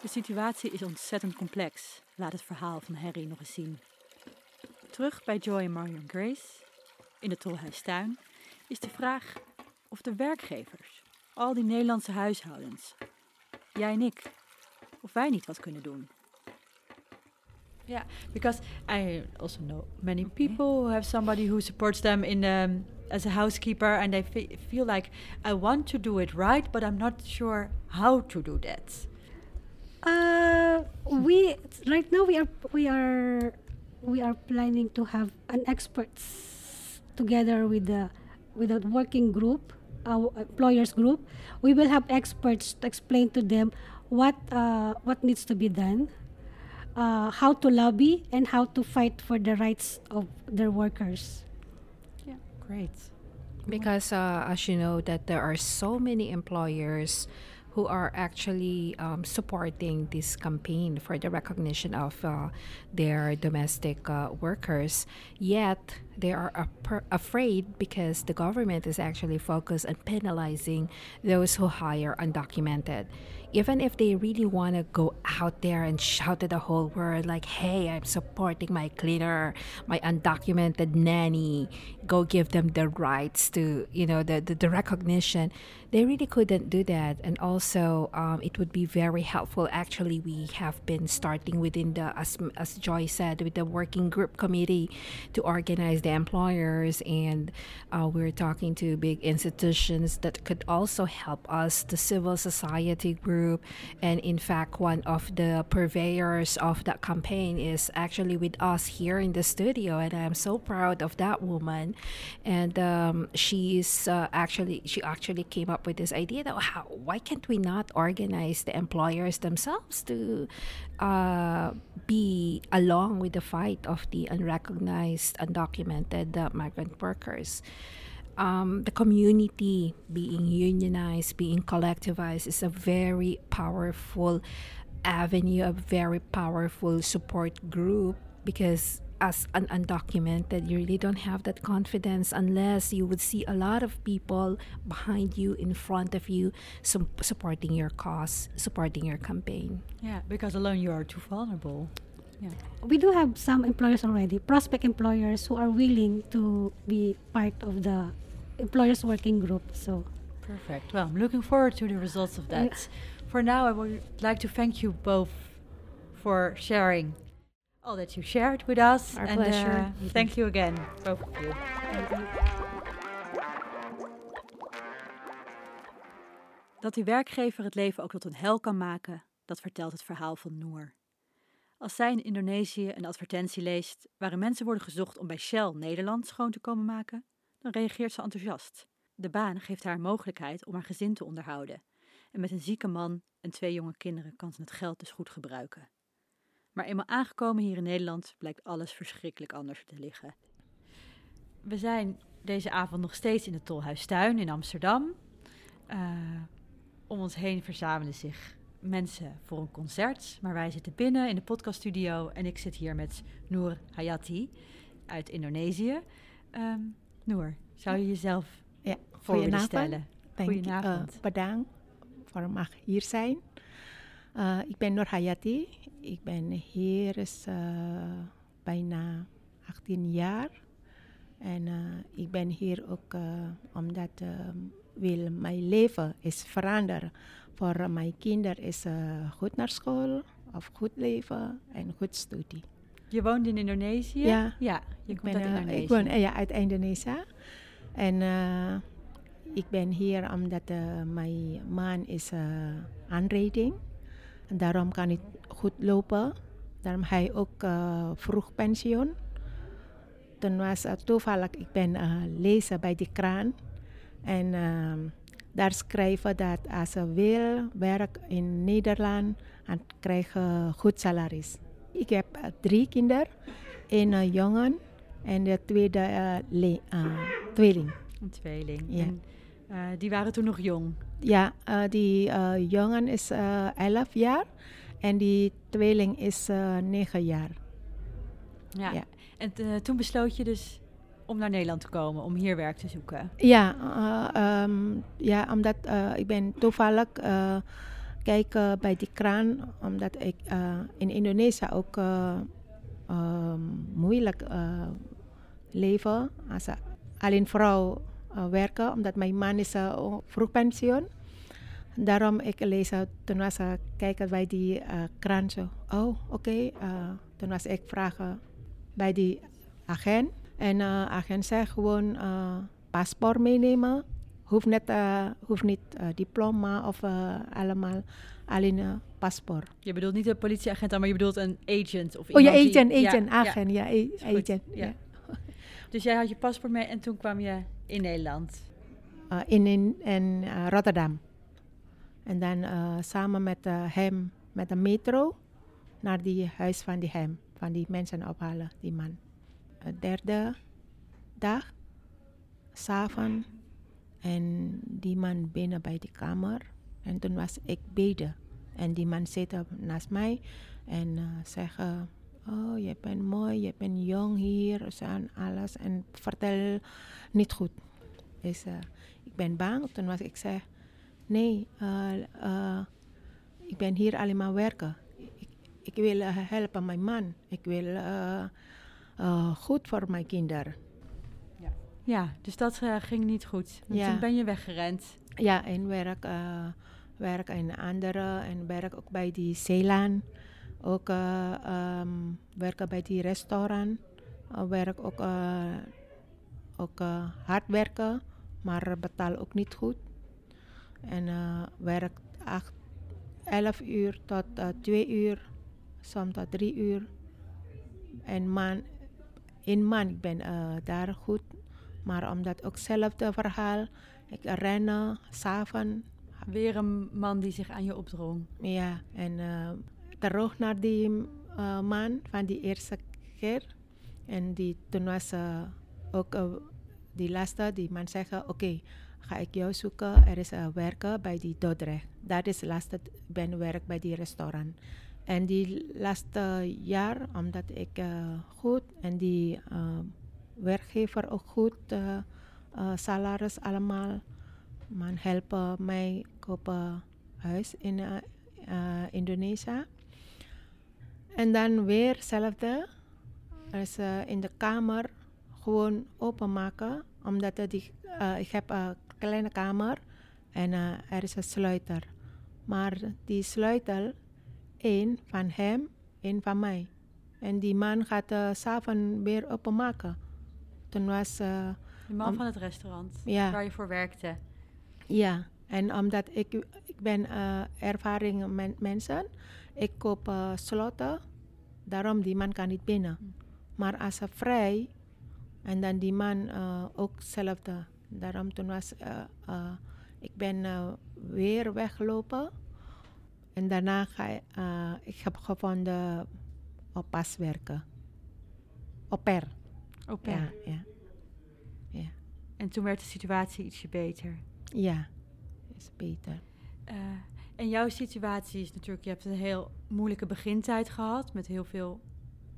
De situatie is ontzettend complex. Laat het verhaal van Harry nog eens zien. Terug bij Joy en Marion Grace, in de Tolhuistuin, is de vraag of de werkgevers, al die Nederlandse huishoudens, jij en ik, of wij niet wat kunnen doen. Yeah, because I also know many people who have somebody who supports them in um, as a housekeeper, and they feel like I want to do it right, but I'm not sure how to do that. Uh, we right now we are we are we are planning to have an experts together with the with a working group, our employers group. We will have experts to explain to them what uh, what needs to be done, uh, how to lobby, and how to fight for the rights of their workers. Yeah, great. Because uh, as you know, that there are so many employers who are actually um, supporting this campaign for the recognition of uh, their domestic uh, workers. Yet they are ap- afraid because the government is actually focused on penalizing those who hire undocumented even if they really want to go out there and shout to the whole world, like, hey, I'm supporting my cleaner, my undocumented nanny, go give them the rights to, you know, the, the, the recognition, they really couldn't do that. And also, um, it would be very helpful. Actually, we have been starting within the, as, as Joy said, with the working group committee to organize the employers. And uh, we're talking to big institutions that could also help us, the civil society group. And in fact, one of the purveyors of that campaign is actually with us here in the studio. And I'm so proud of that woman. And um, she's uh, actually, she actually came up with this idea that how, why can't we not organize the employers themselves to uh, be along with the fight of the unrecognized, undocumented uh, migrant workers? um, the community being unionized, being collectivized is a very powerful avenue, a very powerful support group because as an undocumented, you really don't have that confidence unless you would see a lot of people behind you, in front of you, su- supporting your cause, supporting your campaign. Yeah, because alone you are too vulnerable. Yeah. We do have some employers already, prospect employers who are willing to be part of the employers working group. So Perfect. Well, I'm looking forward to the results of that. For now, I would like to thank you both for sharing all that you shared with us. Our and pleasure. uh, thank you again, both of you. Dat die werkgever het leven ook tot een hel kan maken, dat vertelt het verhaal van Noor. Als zij in Indonesië een advertentie leest waarin mensen worden gezocht om bij Shell Nederland schoon te komen maken, dan reageert ze enthousiast. De baan geeft haar mogelijkheid om haar gezin te onderhouden. En met een zieke man en twee jonge kinderen kan ze het geld dus goed gebruiken. Maar eenmaal aangekomen hier in Nederland blijkt alles verschrikkelijk anders te liggen. We zijn deze avond nog steeds in de Tolhuistuin in Amsterdam. Eh, om ons heen verzamelen zich mensen voor een concert. Maar wij zitten binnen in de podcaststudio en ik zit hier met Noor Hayati uit Indonesië. Ehm Noor, zou je jezelf Ja, voor willen goedenavond. stellen? Goedenavond. eh, bedankt voor mag hier zijn. Eh, ik ben Nur Hayati. Ik ben hier is, eh, bijna 18 jaar. En eh, ik ben hier ook omdat eh, wil mijn leven is veranderen. Voor mijn kinderen is goed naar school, of goed leven en goed studie. Je woont in Indonesië? Ja. Ja, je ik komt ben, uit Indonesië. ik woon ja, uit Indonesië. En ik ben hier omdat mijn man is aanrijding. En daarom kan ik goed lopen. Daarom hij ook eh, vroeg pensioen. Toen was het toevallig, ik ben eh, lezen bij die kraan. En ehm, daar schrijven dat als ze wil werken in Nederland, en krijgen goed salaris. Ik heb eh, drie kinderen, een jongen en de tweede tweeling. Een tweeling. Ja. En die waren toen nog jong. Ja, eh, die eh, jongen is eh 11 jaar en die tweeling is eh 9 jaar. Ja. Ja. En eh, toen besloot je dus om naar Nederland te komen, om hier werk te zoeken. Ja, eh, ehm, ja omdat eh, ik ben toevallig eh kijken bij die kraan, omdat ik eh, in Indonesië ook eh, ehm, moeilijk eh, leven als alleen vrouw eh, werken, omdat mijn man is eh, vroeg pensioen. Daarom ik lees, eh, toen was ik kijken bij die eh, zo, oh oké, eh, toen was ik vragen bij die agent. En eh agent zei gewoon eh paspoort meenemen. Hoeft, net, eh, hoeft niet eh, diploma of eh, allemaal, alleen eh, paspoort. Je bedoelt niet een politieagent, maar je bedoelt een agent of Oh ja, iemand die- agent, Ja, agent, ja. agent, ja, agent. ja. Ja. Dus jij had je paspoort mee en toen kwam je in Nederland. Eh, in in, in eh, Rotterdam. En dan eh, samen met hem, met de metro, naar die huis van die hem, van die mensen ophalen, die man. De derde dag, s'avonds, en die man binnen bij die kamer. En toen was ik beden. En die man zit naast mij en zegt, oh je bent mooi, je bent jong hier, zo en alles. En vertel niet goed. Dus eh, ik ben bang. Toen was ik zeg, nee, eh, eh, ik ben hier alleen maar werken. Ik, ik wil eh, helpen mijn man. Ik wil eh, eh, goed voor mijn kinderen. Ja, dus dat eh, ging niet goed. En Ja. Toen ben je weggerend. Ja, en werk, eh werk in andere en werk ook bij die Zeeland. Ook ehm, werken bij die restaurant. Eh, werk ook, eh, ook hard werken, maar betaal ook niet goed. En werk 8, 11 uur tot eh 2 uur, soms tot 3 uur. En man, in man, ik ben daar goed. Maar omdat ook hetzelfde verhaal, ik rennen, s'avonds, Weer een man die zich aan je opdrong. ja, en terug naar die eh, man van die eerste keer. En die, toen was eh, ook eh, die laatste, die man zeggen, oké, ga ik jou zoeken. Er is werken bij die Dordrecht. Dat is laatste, ben werk bij die restaurant. En die laatste jaar, omdat ik goed en die werkgever ook goed, salaris allemaal. Man helpen mij kopen huis in Indonesië. En dan weer hetzelfde. Is eh, in de kamer gewoon openmaken. Omdat het die, eh, ik heb een kleine kamer. En eh, er is een sluiter. Maar die sleutel, één van hem, één van mij. En die man gaat uh, s'avonds weer openmaken. Toen was... eh, De man Om- van het restaurant Ja. waar je voor werkte. Ja, en omdat ik, ik ben eh ervaring met mensen, ik koop eh, sloten, daarom die man kan niet binnen. Maar als hij vrij, en dan die man eh, ook hetzelfde. Daarom toen was, ik ben weer weggelopen. En daarna ga ik, heb gevonden op pas werken. Op per. Au pair. Ja, ja. En toen werd de situatie ietsje beter. Ja, is beter. Eh, en jouw situatie is natuurlijk, je hebt een heel moeilijke begintijd gehad met heel veel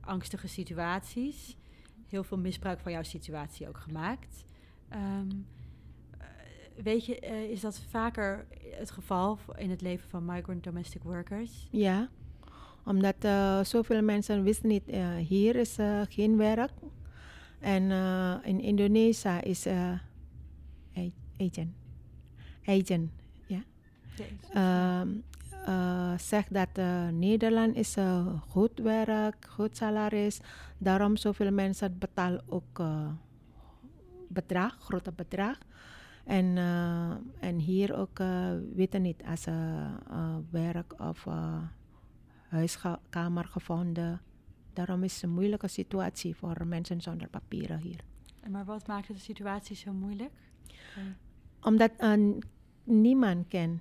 angstige situaties. Heel veel misbruik van jouw situatie ook gemaakt. Ehm, eh, weet je, eh, is dat vaker het geval in het leven van migrant domestic workers? Ja, omdat eh, zoveel mensen wisten niet, hier is geen werk. En in Indonesië is agent. Agent, ja. Ehm eh, zegt dat eh, Nederland is eh, goed werk, goed salaris. Daarom zoveel mensen betalen ook bedrag, grote bedrag. En, en hier ook weten niet als werk of huiskamer gevonden. Daarom is het een moeilijke situatie voor mensen zonder papieren hier. En Maar wat maakt de situatie zo moeilijk? Omdat niemand kent.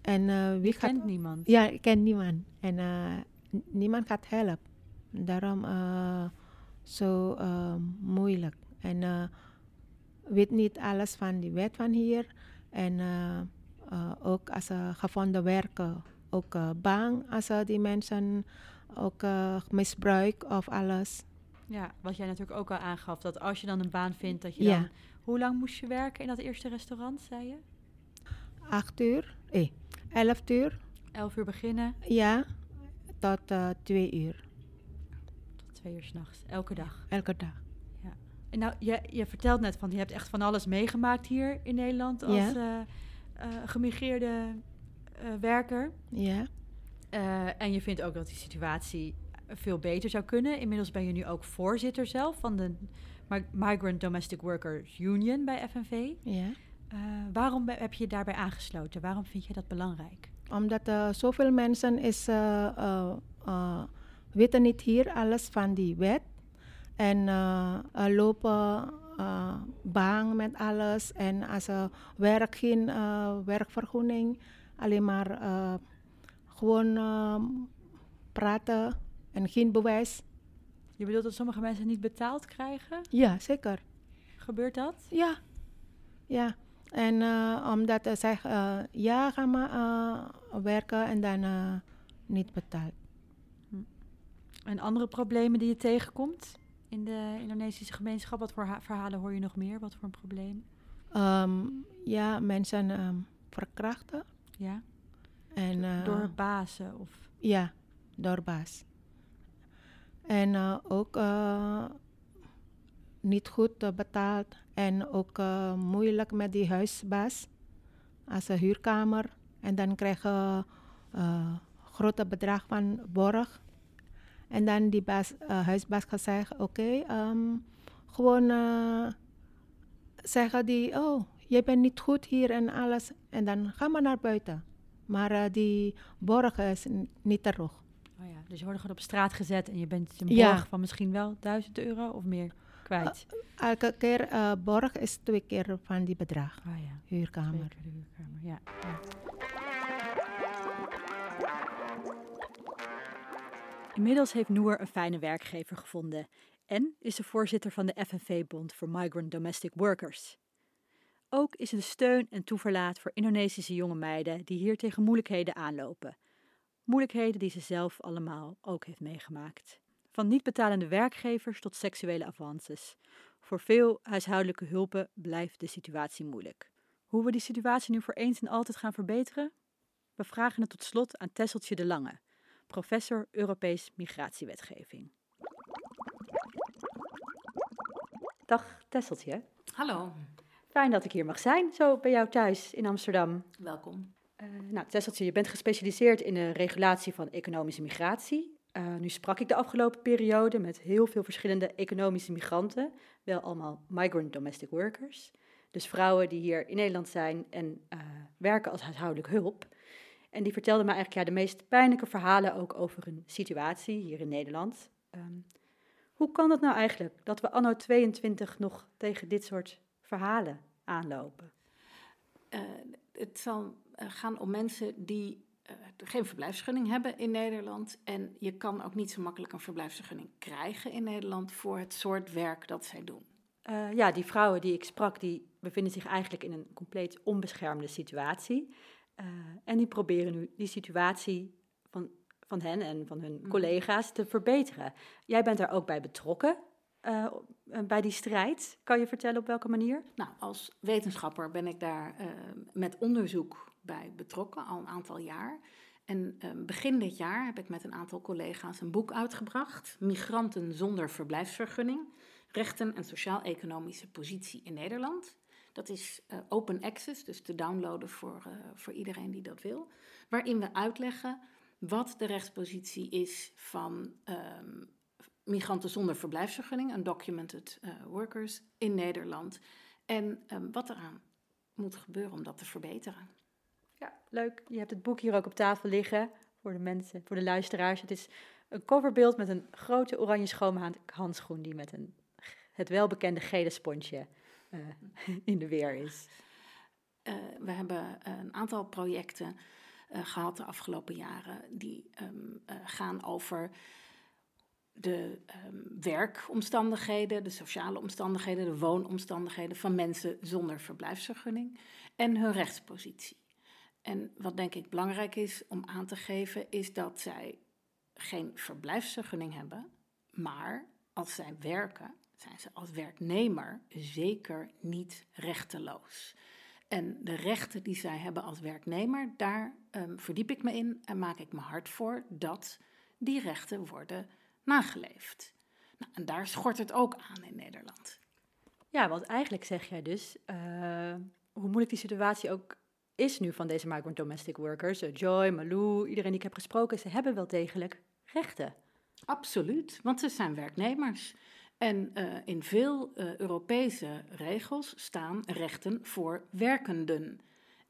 En eh, wie gaat kent niemand. Ja, ik ken niemand. En eh, niemand gaat helpen. Daarom eh zo moeilijk. En weet niet alles van die wet van hier. En ook als ze gevonden werken, ook bang als ze die mensen ook misbruik of alles. Ja, wat jij natuurlijk ook al aangaf, dat als je dan een baan vindt, dat je Ja. dan... Hoe lang moest je werken in dat eerste restaurant, zei je? Acht uur, eh, elf uur, Elf uur beginnen ja, tot eh, twee uur, tot twee uur s'nachts, elke dag. elke dag. En nou, je, je vertelt net van, je hebt echt van alles meegemaakt hier in Nederland als Ja. eh, eh, gemigreerde werker. Ja, en je vindt ook dat die situatie veel beter zou kunnen. Inmiddels ben je nu ook voorzitter zelf van de Mi- Migrant Domestic Workers Union bij FNV. ja. Eh, waarom heb je je daarbij aangesloten? Waarom vind je dat belangrijk? Omdat uh, zoveel mensen is, uh, weten niet hier alles van die wet. En lopen bang met alles. En als ze werk geen werkvergunning, alleen maar gewoon uh, praten en geen bewijs. Je bedoelt dat sommige mensen niet betaald krijgen? Ja, zeker. Gebeurt dat? Ja, ja. En uh, omdat ze zeggen, uh, ja, ga maar uh, werken en dan niet betaald. En andere problemen die je tegenkomt in de Indonesische gemeenschap? Wat voor ha- verhalen hoor je nog meer? Wat voor een probleem? Um, ja, mensen um, verkrachten. Ja. En, Door bazen of... Ja, door baas. En ook niet goed uh, betaald en ook uh, moeilijk met die huisbaas als een huurkamer. En dan krijg je uh, grote bedrag van borg. En dan die baas, uh, huisbaas gaat zeggen, oké, okay, um, gewoon zeggen die, oh, je bent niet goed hier en alles. En dan ga maar naar buiten. Maar die borg is niet terug. Oh ja, dus je wordt gewoon op straat gezet en je bent een borg Ja. van misschien wel 1000 euro of meer kwijt. Elke keer uh, borg is twee keer van die bedrag. Ja, Huurkamer. de. Ja. ja. Inmiddels heeft Noor een fijne werkgever gevonden en is ze voorzitter van de FNV-bond voor Migrant Domestic Workers. Ook is ze de steun en toeverlaat voor Indonesische jonge meiden die hier tegen moeilijkheden aanlopen. Moeilijkheden die ze zelf allemaal ook heeft meegemaakt. Van niet betalende werkgevers tot seksuele avances. Voor veel huishoudelijke hulpen blijft de situatie moeilijk. Hoe we die situatie nu voor eens en altijd gaan verbeteren? We vragen het tot slot aan Tesseltje de Lange, professor Europees Migratiewetgeving. Dag Tesseltje. Hallo. Fijn dat ik hier mag zijn, zo bij jou thuis in Amsterdam. Welkom. Uh, nou, Tesseltje, je bent gespecialiseerd in de regulatie van economische migratie. Uh, nu sprak ik de afgelopen periode met heel veel verschillende economische migranten, wel allemaal migrant domestic workers. Dus vrouwen die hier in Nederland zijn en uh, werken als huishoudelijk hulp. En die vertelden me eigenlijk ja, de meest pijnlijke verhalen ook over hun situatie hier in Nederland. Um, hoe kan dat nou eigenlijk, dat we anno 22 nog tegen dit soort verhalen aanlopen? Uh, het zal gaan om mensen die geen verblijfsvergunning hebben in Nederland. En je kan ook niet zo makkelijk een verblijfsvergunning krijgen in Nederland voor het soort werk dat zij doen. Uh, ja, die vrouwen die ik sprak, die bevinden zich eigenlijk in een compleet onbeschermde situatie. Uh, en die proberen nu die situatie van, van hen en van hun mm. collega's te verbeteren. Jij bent daar ook bij betrokken. Uh, bij die strijd. Kan je vertellen op welke manier? Nou, als wetenschapper ben ik daar uh, met onderzoek bij betrokken, al een aantal jaar. En uh, begin dit jaar heb ik met een aantal collega's een boek uitgebracht: Migranten zonder verblijfsvergunning. Rechten en sociaal-economische positie in Nederland. Dat is open access, dus te downloaden voor, voor iedereen die dat wil. Waarin we uitleggen wat de rechtspositie is van um, migranten zonder verblijfsvergunning, undocumented uh, workers in Nederland. En um, wat eraan moet gebeuren om dat te verbeteren. Ja, leuk. Je hebt het boek hier ook op tafel liggen voor de mensen, voor de luisteraars. Het is een coverbeeld met een grote oranje schoonhandschoen die met een, het welbekende gele sponsje uh, in de weer is. Uh, we hebben een aantal projecten uh, gehad de afgelopen jaren die um, gaan over de um, werkomstandigheden, de sociale omstandigheden, de woonomstandigheden van mensen zonder verblijfsvergunning en hun rechtspositie. En wat denk ik belangrijk is om aan te geven, is dat zij geen verblijfsvergunning hebben, maar als zij werken, zijn ze als werknemer zeker niet rechteloos. En de rechten die zij hebben als werknemer, daar um, verdiep ik me in en maak ik me hard voor dat die rechten worden nageleefd. Nou, en daar schort het ook aan in Nederland. Ja, want eigenlijk zeg jij dus, uh, hoe moeilijk die situatie ook is nu van deze migrant domestic workers, uh, Joy, Malou, iedereen die ik heb gesproken, ze hebben wel degelijk rechten. Absoluut, want ze zijn werknemers. En uh, in veel uh, Europese regels staan rechten voor werkenden.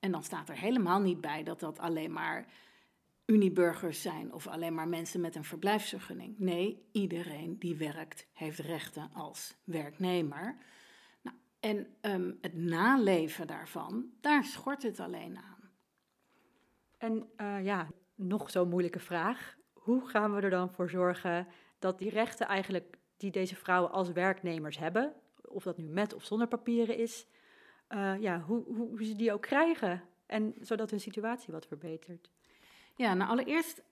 En dan staat er helemaal niet bij dat dat alleen maar Uniburgers zijn of alleen maar mensen met een verblijfsvergunning. Nee, iedereen die werkt heeft rechten als werknemer. Nou, en um, het naleven daarvan, daar schort het alleen aan. En uh, ja, nog zo'n moeilijke vraag. Hoe gaan we er dan voor zorgen dat die rechten eigenlijk die deze vrouwen als werknemers hebben, of dat nu met of zonder papieren is, uh, ja, hoe, hoe, hoe ze die ook krijgen en zodat hun situatie wat verbetert? Ja, nou allereerst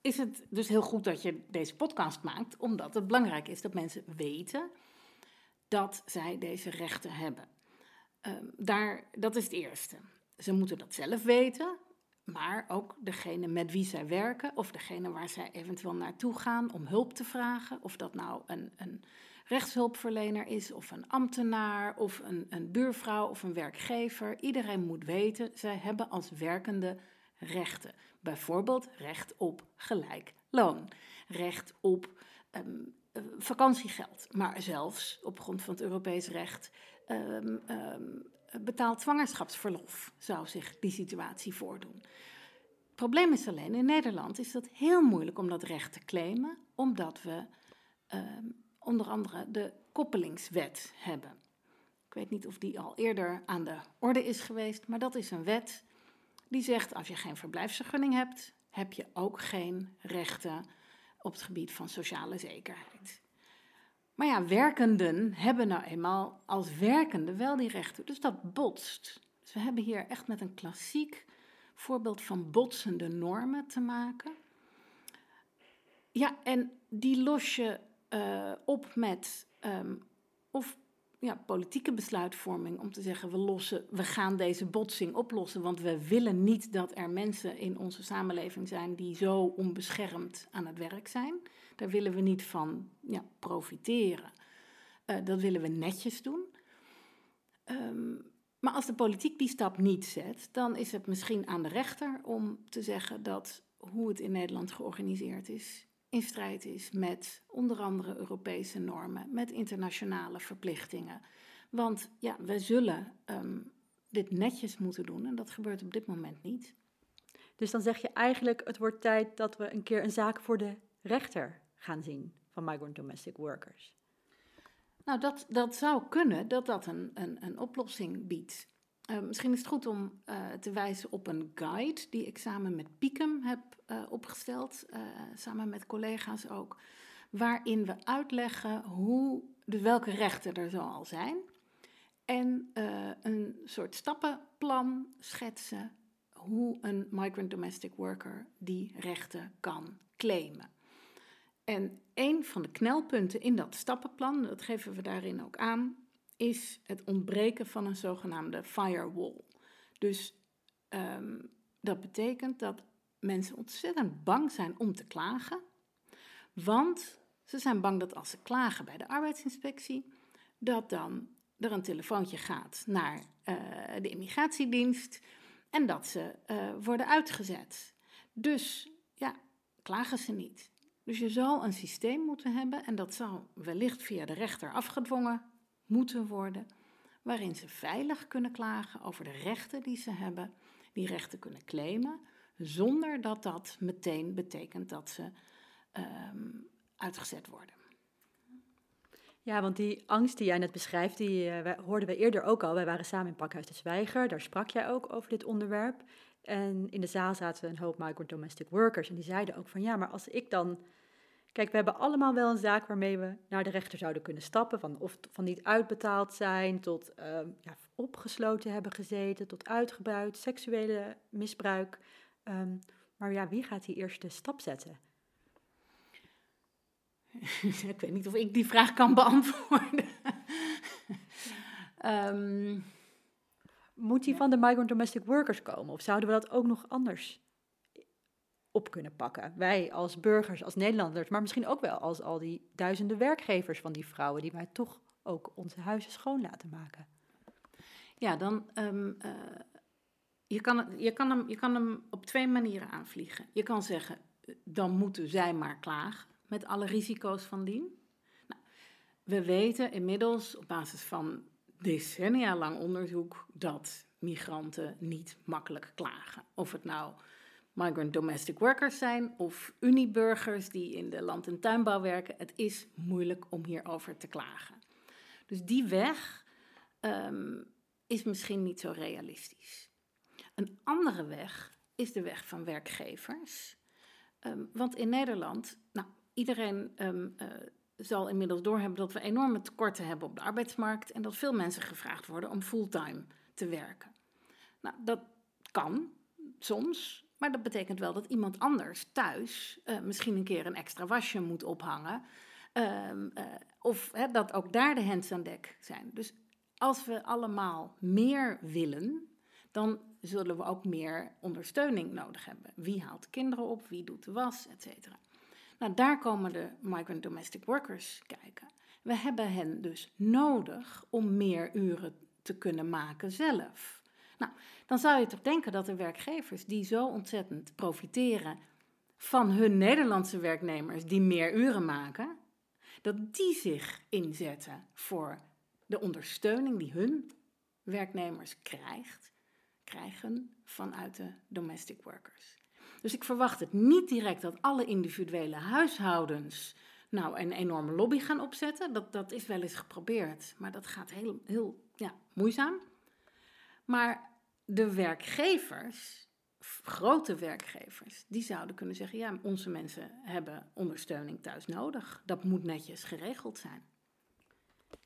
is het dus heel goed dat je deze podcast maakt, omdat het belangrijk is dat mensen weten dat zij deze rechten hebben. Um, daar, dat is het eerste. Ze moeten dat zelf weten, maar ook degene met wie zij werken of degene waar zij eventueel naartoe gaan om hulp te vragen. Of dat nou een, een rechtshulpverlener is of een ambtenaar of een, een buurvrouw of een werkgever. Iedereen moet weten, zij hebben als werkende rechten. Bijvoorbeeld recht op gelijk loon, recht op um, vakantiegeld, maar zelfs op grond van het Europees recht um, betaald zwangerschapsverlof zou zich die situatie voordoen. Het probleem is alleen in Nederland is dat heel moeilijk om dat recht te claimen, omdat we onder andere de koppelingswet hebben. Ik weet niet of die al eerder aan de orde is geweest, maar dat is een wet die zegt als je geen verblijfsvergunning hebt, heb je ook geen rechten op het gebied van sociale zekerheid. Maar ja, werkenden hebben nou eenmaal als werkende wel die rechten, dus dat botst. Dus we hebben hier echt met een klassiek voorbeeld van botsende normen te maken. Ja, en die los je uh, op met um, of ja, politieke besluitvorming om te zeggen we, lossen, we gaan deze botsing oplossen, want we willen niet dat er mensen in onze samenleving zijn die zo onbeschermd aan het werk zijn. Daar willen we niet van ja, profiteren. Uh, dat willen we netjes doen. Ehm, maar als de politiek die stap niet zet, dan is het misschien aan de rechter om te zeggen dat hoe het in Nederland georganiseerd is, in strijd is met onder andere Europese normen, met internationale verplichtingen. Want ja, wij zullen ehm, dit netjes moeten doen en dat gebeurt op dit moment niet. Dus dan zeg je eigenlijk, het wordt tijd dat we een keer een zaak voor de rechter gaan zien van migrant domestic workers. Nou, dat, dat zou kunnen dat dat een, een, een oplossing biedt. Uh, misschien is het goed om uh, te wijzen op een guide die ik samen met Piekem heb uh, opgesteld, samen met collega's ook, waarin we uitleggen hoe, dus welke rechten er zo al zijn en een soort stappenplan schetsen hoe een migrant domestic worker die rechten kan claimen. En een van de knelpunten in dat stappenplan, dat geven we daarin ook aan, is het ontbreken van een zogenaamde firewall. Dus um, dat betekent dat mensen ontzettend bang zijn om te klagen, want ze zijn bang dat als ze klagen bij de arbeidsinspectie, dat dan er een telefoontje gaat naar uh, de immigratiedienst en dat ze uh, worden uitgezet. Dus ja, klagen ze niet. Dus je zal een systeem moeten hebben, en dat zal wellicht via de rechter afgedwongen moeten worden, waarin ze veilig kunnen klagen over de rechten die ze hebben, die rechten kunnen claimen, zonder dat dat meteen betekent dat ze um, uitgezet worden. Ja, want die angst die jij net beschrijft, die uh, hoorden we eerder ook al. Wij waren samen in Pakhuis de Zwijger, daar sprak jij ook over dit onderwerp. En in de zaal zaten een hoop migrant domestic workers en die zeiden ook van ja, maar als ik dan Kijk, we hebben allemaal wel een zaak waarmee we naar de rechter zouden kunnen stappen. Van, of van niet uitbetaald zijn, tot uh, ja, opgesloten hebben gezeten, tot uitgebuit, seksuele misbruik. Um, maar ja, wie gaat die eerste stap zetten? ik weet niet of ik die vraag kan beantwoorden. um, Moet die van de migrant domestic workers komen? Of zouden we dat ook nog anders op kunnen pakken. Wij als burgers, als Nederlanders, maar misschien ook wel als al die duizenden werkgevers van die vrouwen die wij toch ook onze huizen schoon laten maken. Ja, dan. Um, uh, je, kan, je, kan hem, je kan hem op twee manieren aanvliegen. Je kan zeggen, dan moeten zij maar klagen, met alle risico's van dien. Nou, we weten inmiddels op basis van decennia lang onderzoek dat migranten niet makkelijk klagen. Of het nou migrant domestic workers zijn of Uniburgers die in de land- en tuinbouw werken. Het is moeilijk om hierover te klagen. Dus die weg um, is misschien niet zo realistisch. Een andere weg is de weg van werkgevers. Um, want in Nederland, nou, iedereen um, uh, zal inmiddels doorhebben dat we enorme tekorten hebben op de arbeidsmarkt en dat veel mensen gevraagd worden om fulltime te werken. Nou, dat kan soms, maar dat betekent wel dat iemand anders thuis uh, misschien een keer een extra wasje moet ophangen. Uh, uh, of dat ook daar de hands aan dek zijn. Dus als we allemaal meer willen, dan zullen we ook meer ondersteuning nodig hebben. Wie haalt kinderen op, wie doet de was, et cetera. Nou, daar komen de migrant domestic workers kijken. We hebben hen dus nodig om meer uren te kunnen maken zelf. Nou, dan zou je toch denken dat de werkgevers die zo ontzettend profiteren van hun Nederlandse werknemers die meer uren maken, dat die zich inzetten voor de ondersteuning die hun werknemers krijgt, krijgen vanuit de domestic workers. Dus ik verwacht het niet direct dat alle individuele huishoudens nou een enorme lobby gaan opzetten. Dat, dat is wel eens geprobeerd, maar dat gaat heel, heel ja, moeizaam. Maar de werkgevers, grote werkgevers, die zouden kunnen zeggen: ja, onze mensen hebben ondersteuning thuis nodig. Dat moet netjes geregeld zijn.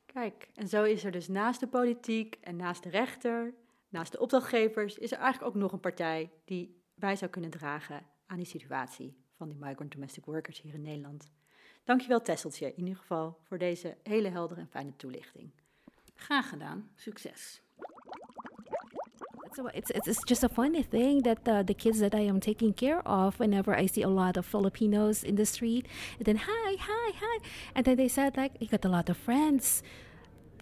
Kijk, en zo is er dus naast de politiek en naast de rechter, naast de opdrachtgevers, is er eigenlijk ook nog een partij die bij zou kunnen dragen aan die situatie van die migrant domestic workers hier in Nederland. Dankjewel Tesseltje in ieder geval voor deze hele heldere en fijne toelichting. Graag gedaan, succes. So it's, it's, it's just a funny thing that uh, the kids that I am taking care of, whenever I see a lot of Filipinos in the street, and then hi, hi, hi. And then they said, like, you got a lot of friends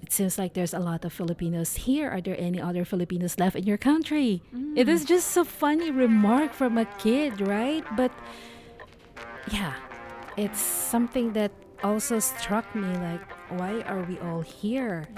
it seems like there's a lot of Filipinos here. Are there any other Filipinos left in your country? Mm. It is mm. just a funny remark from a kid, right? But yeah, it's something that also struck me like, why are we all here?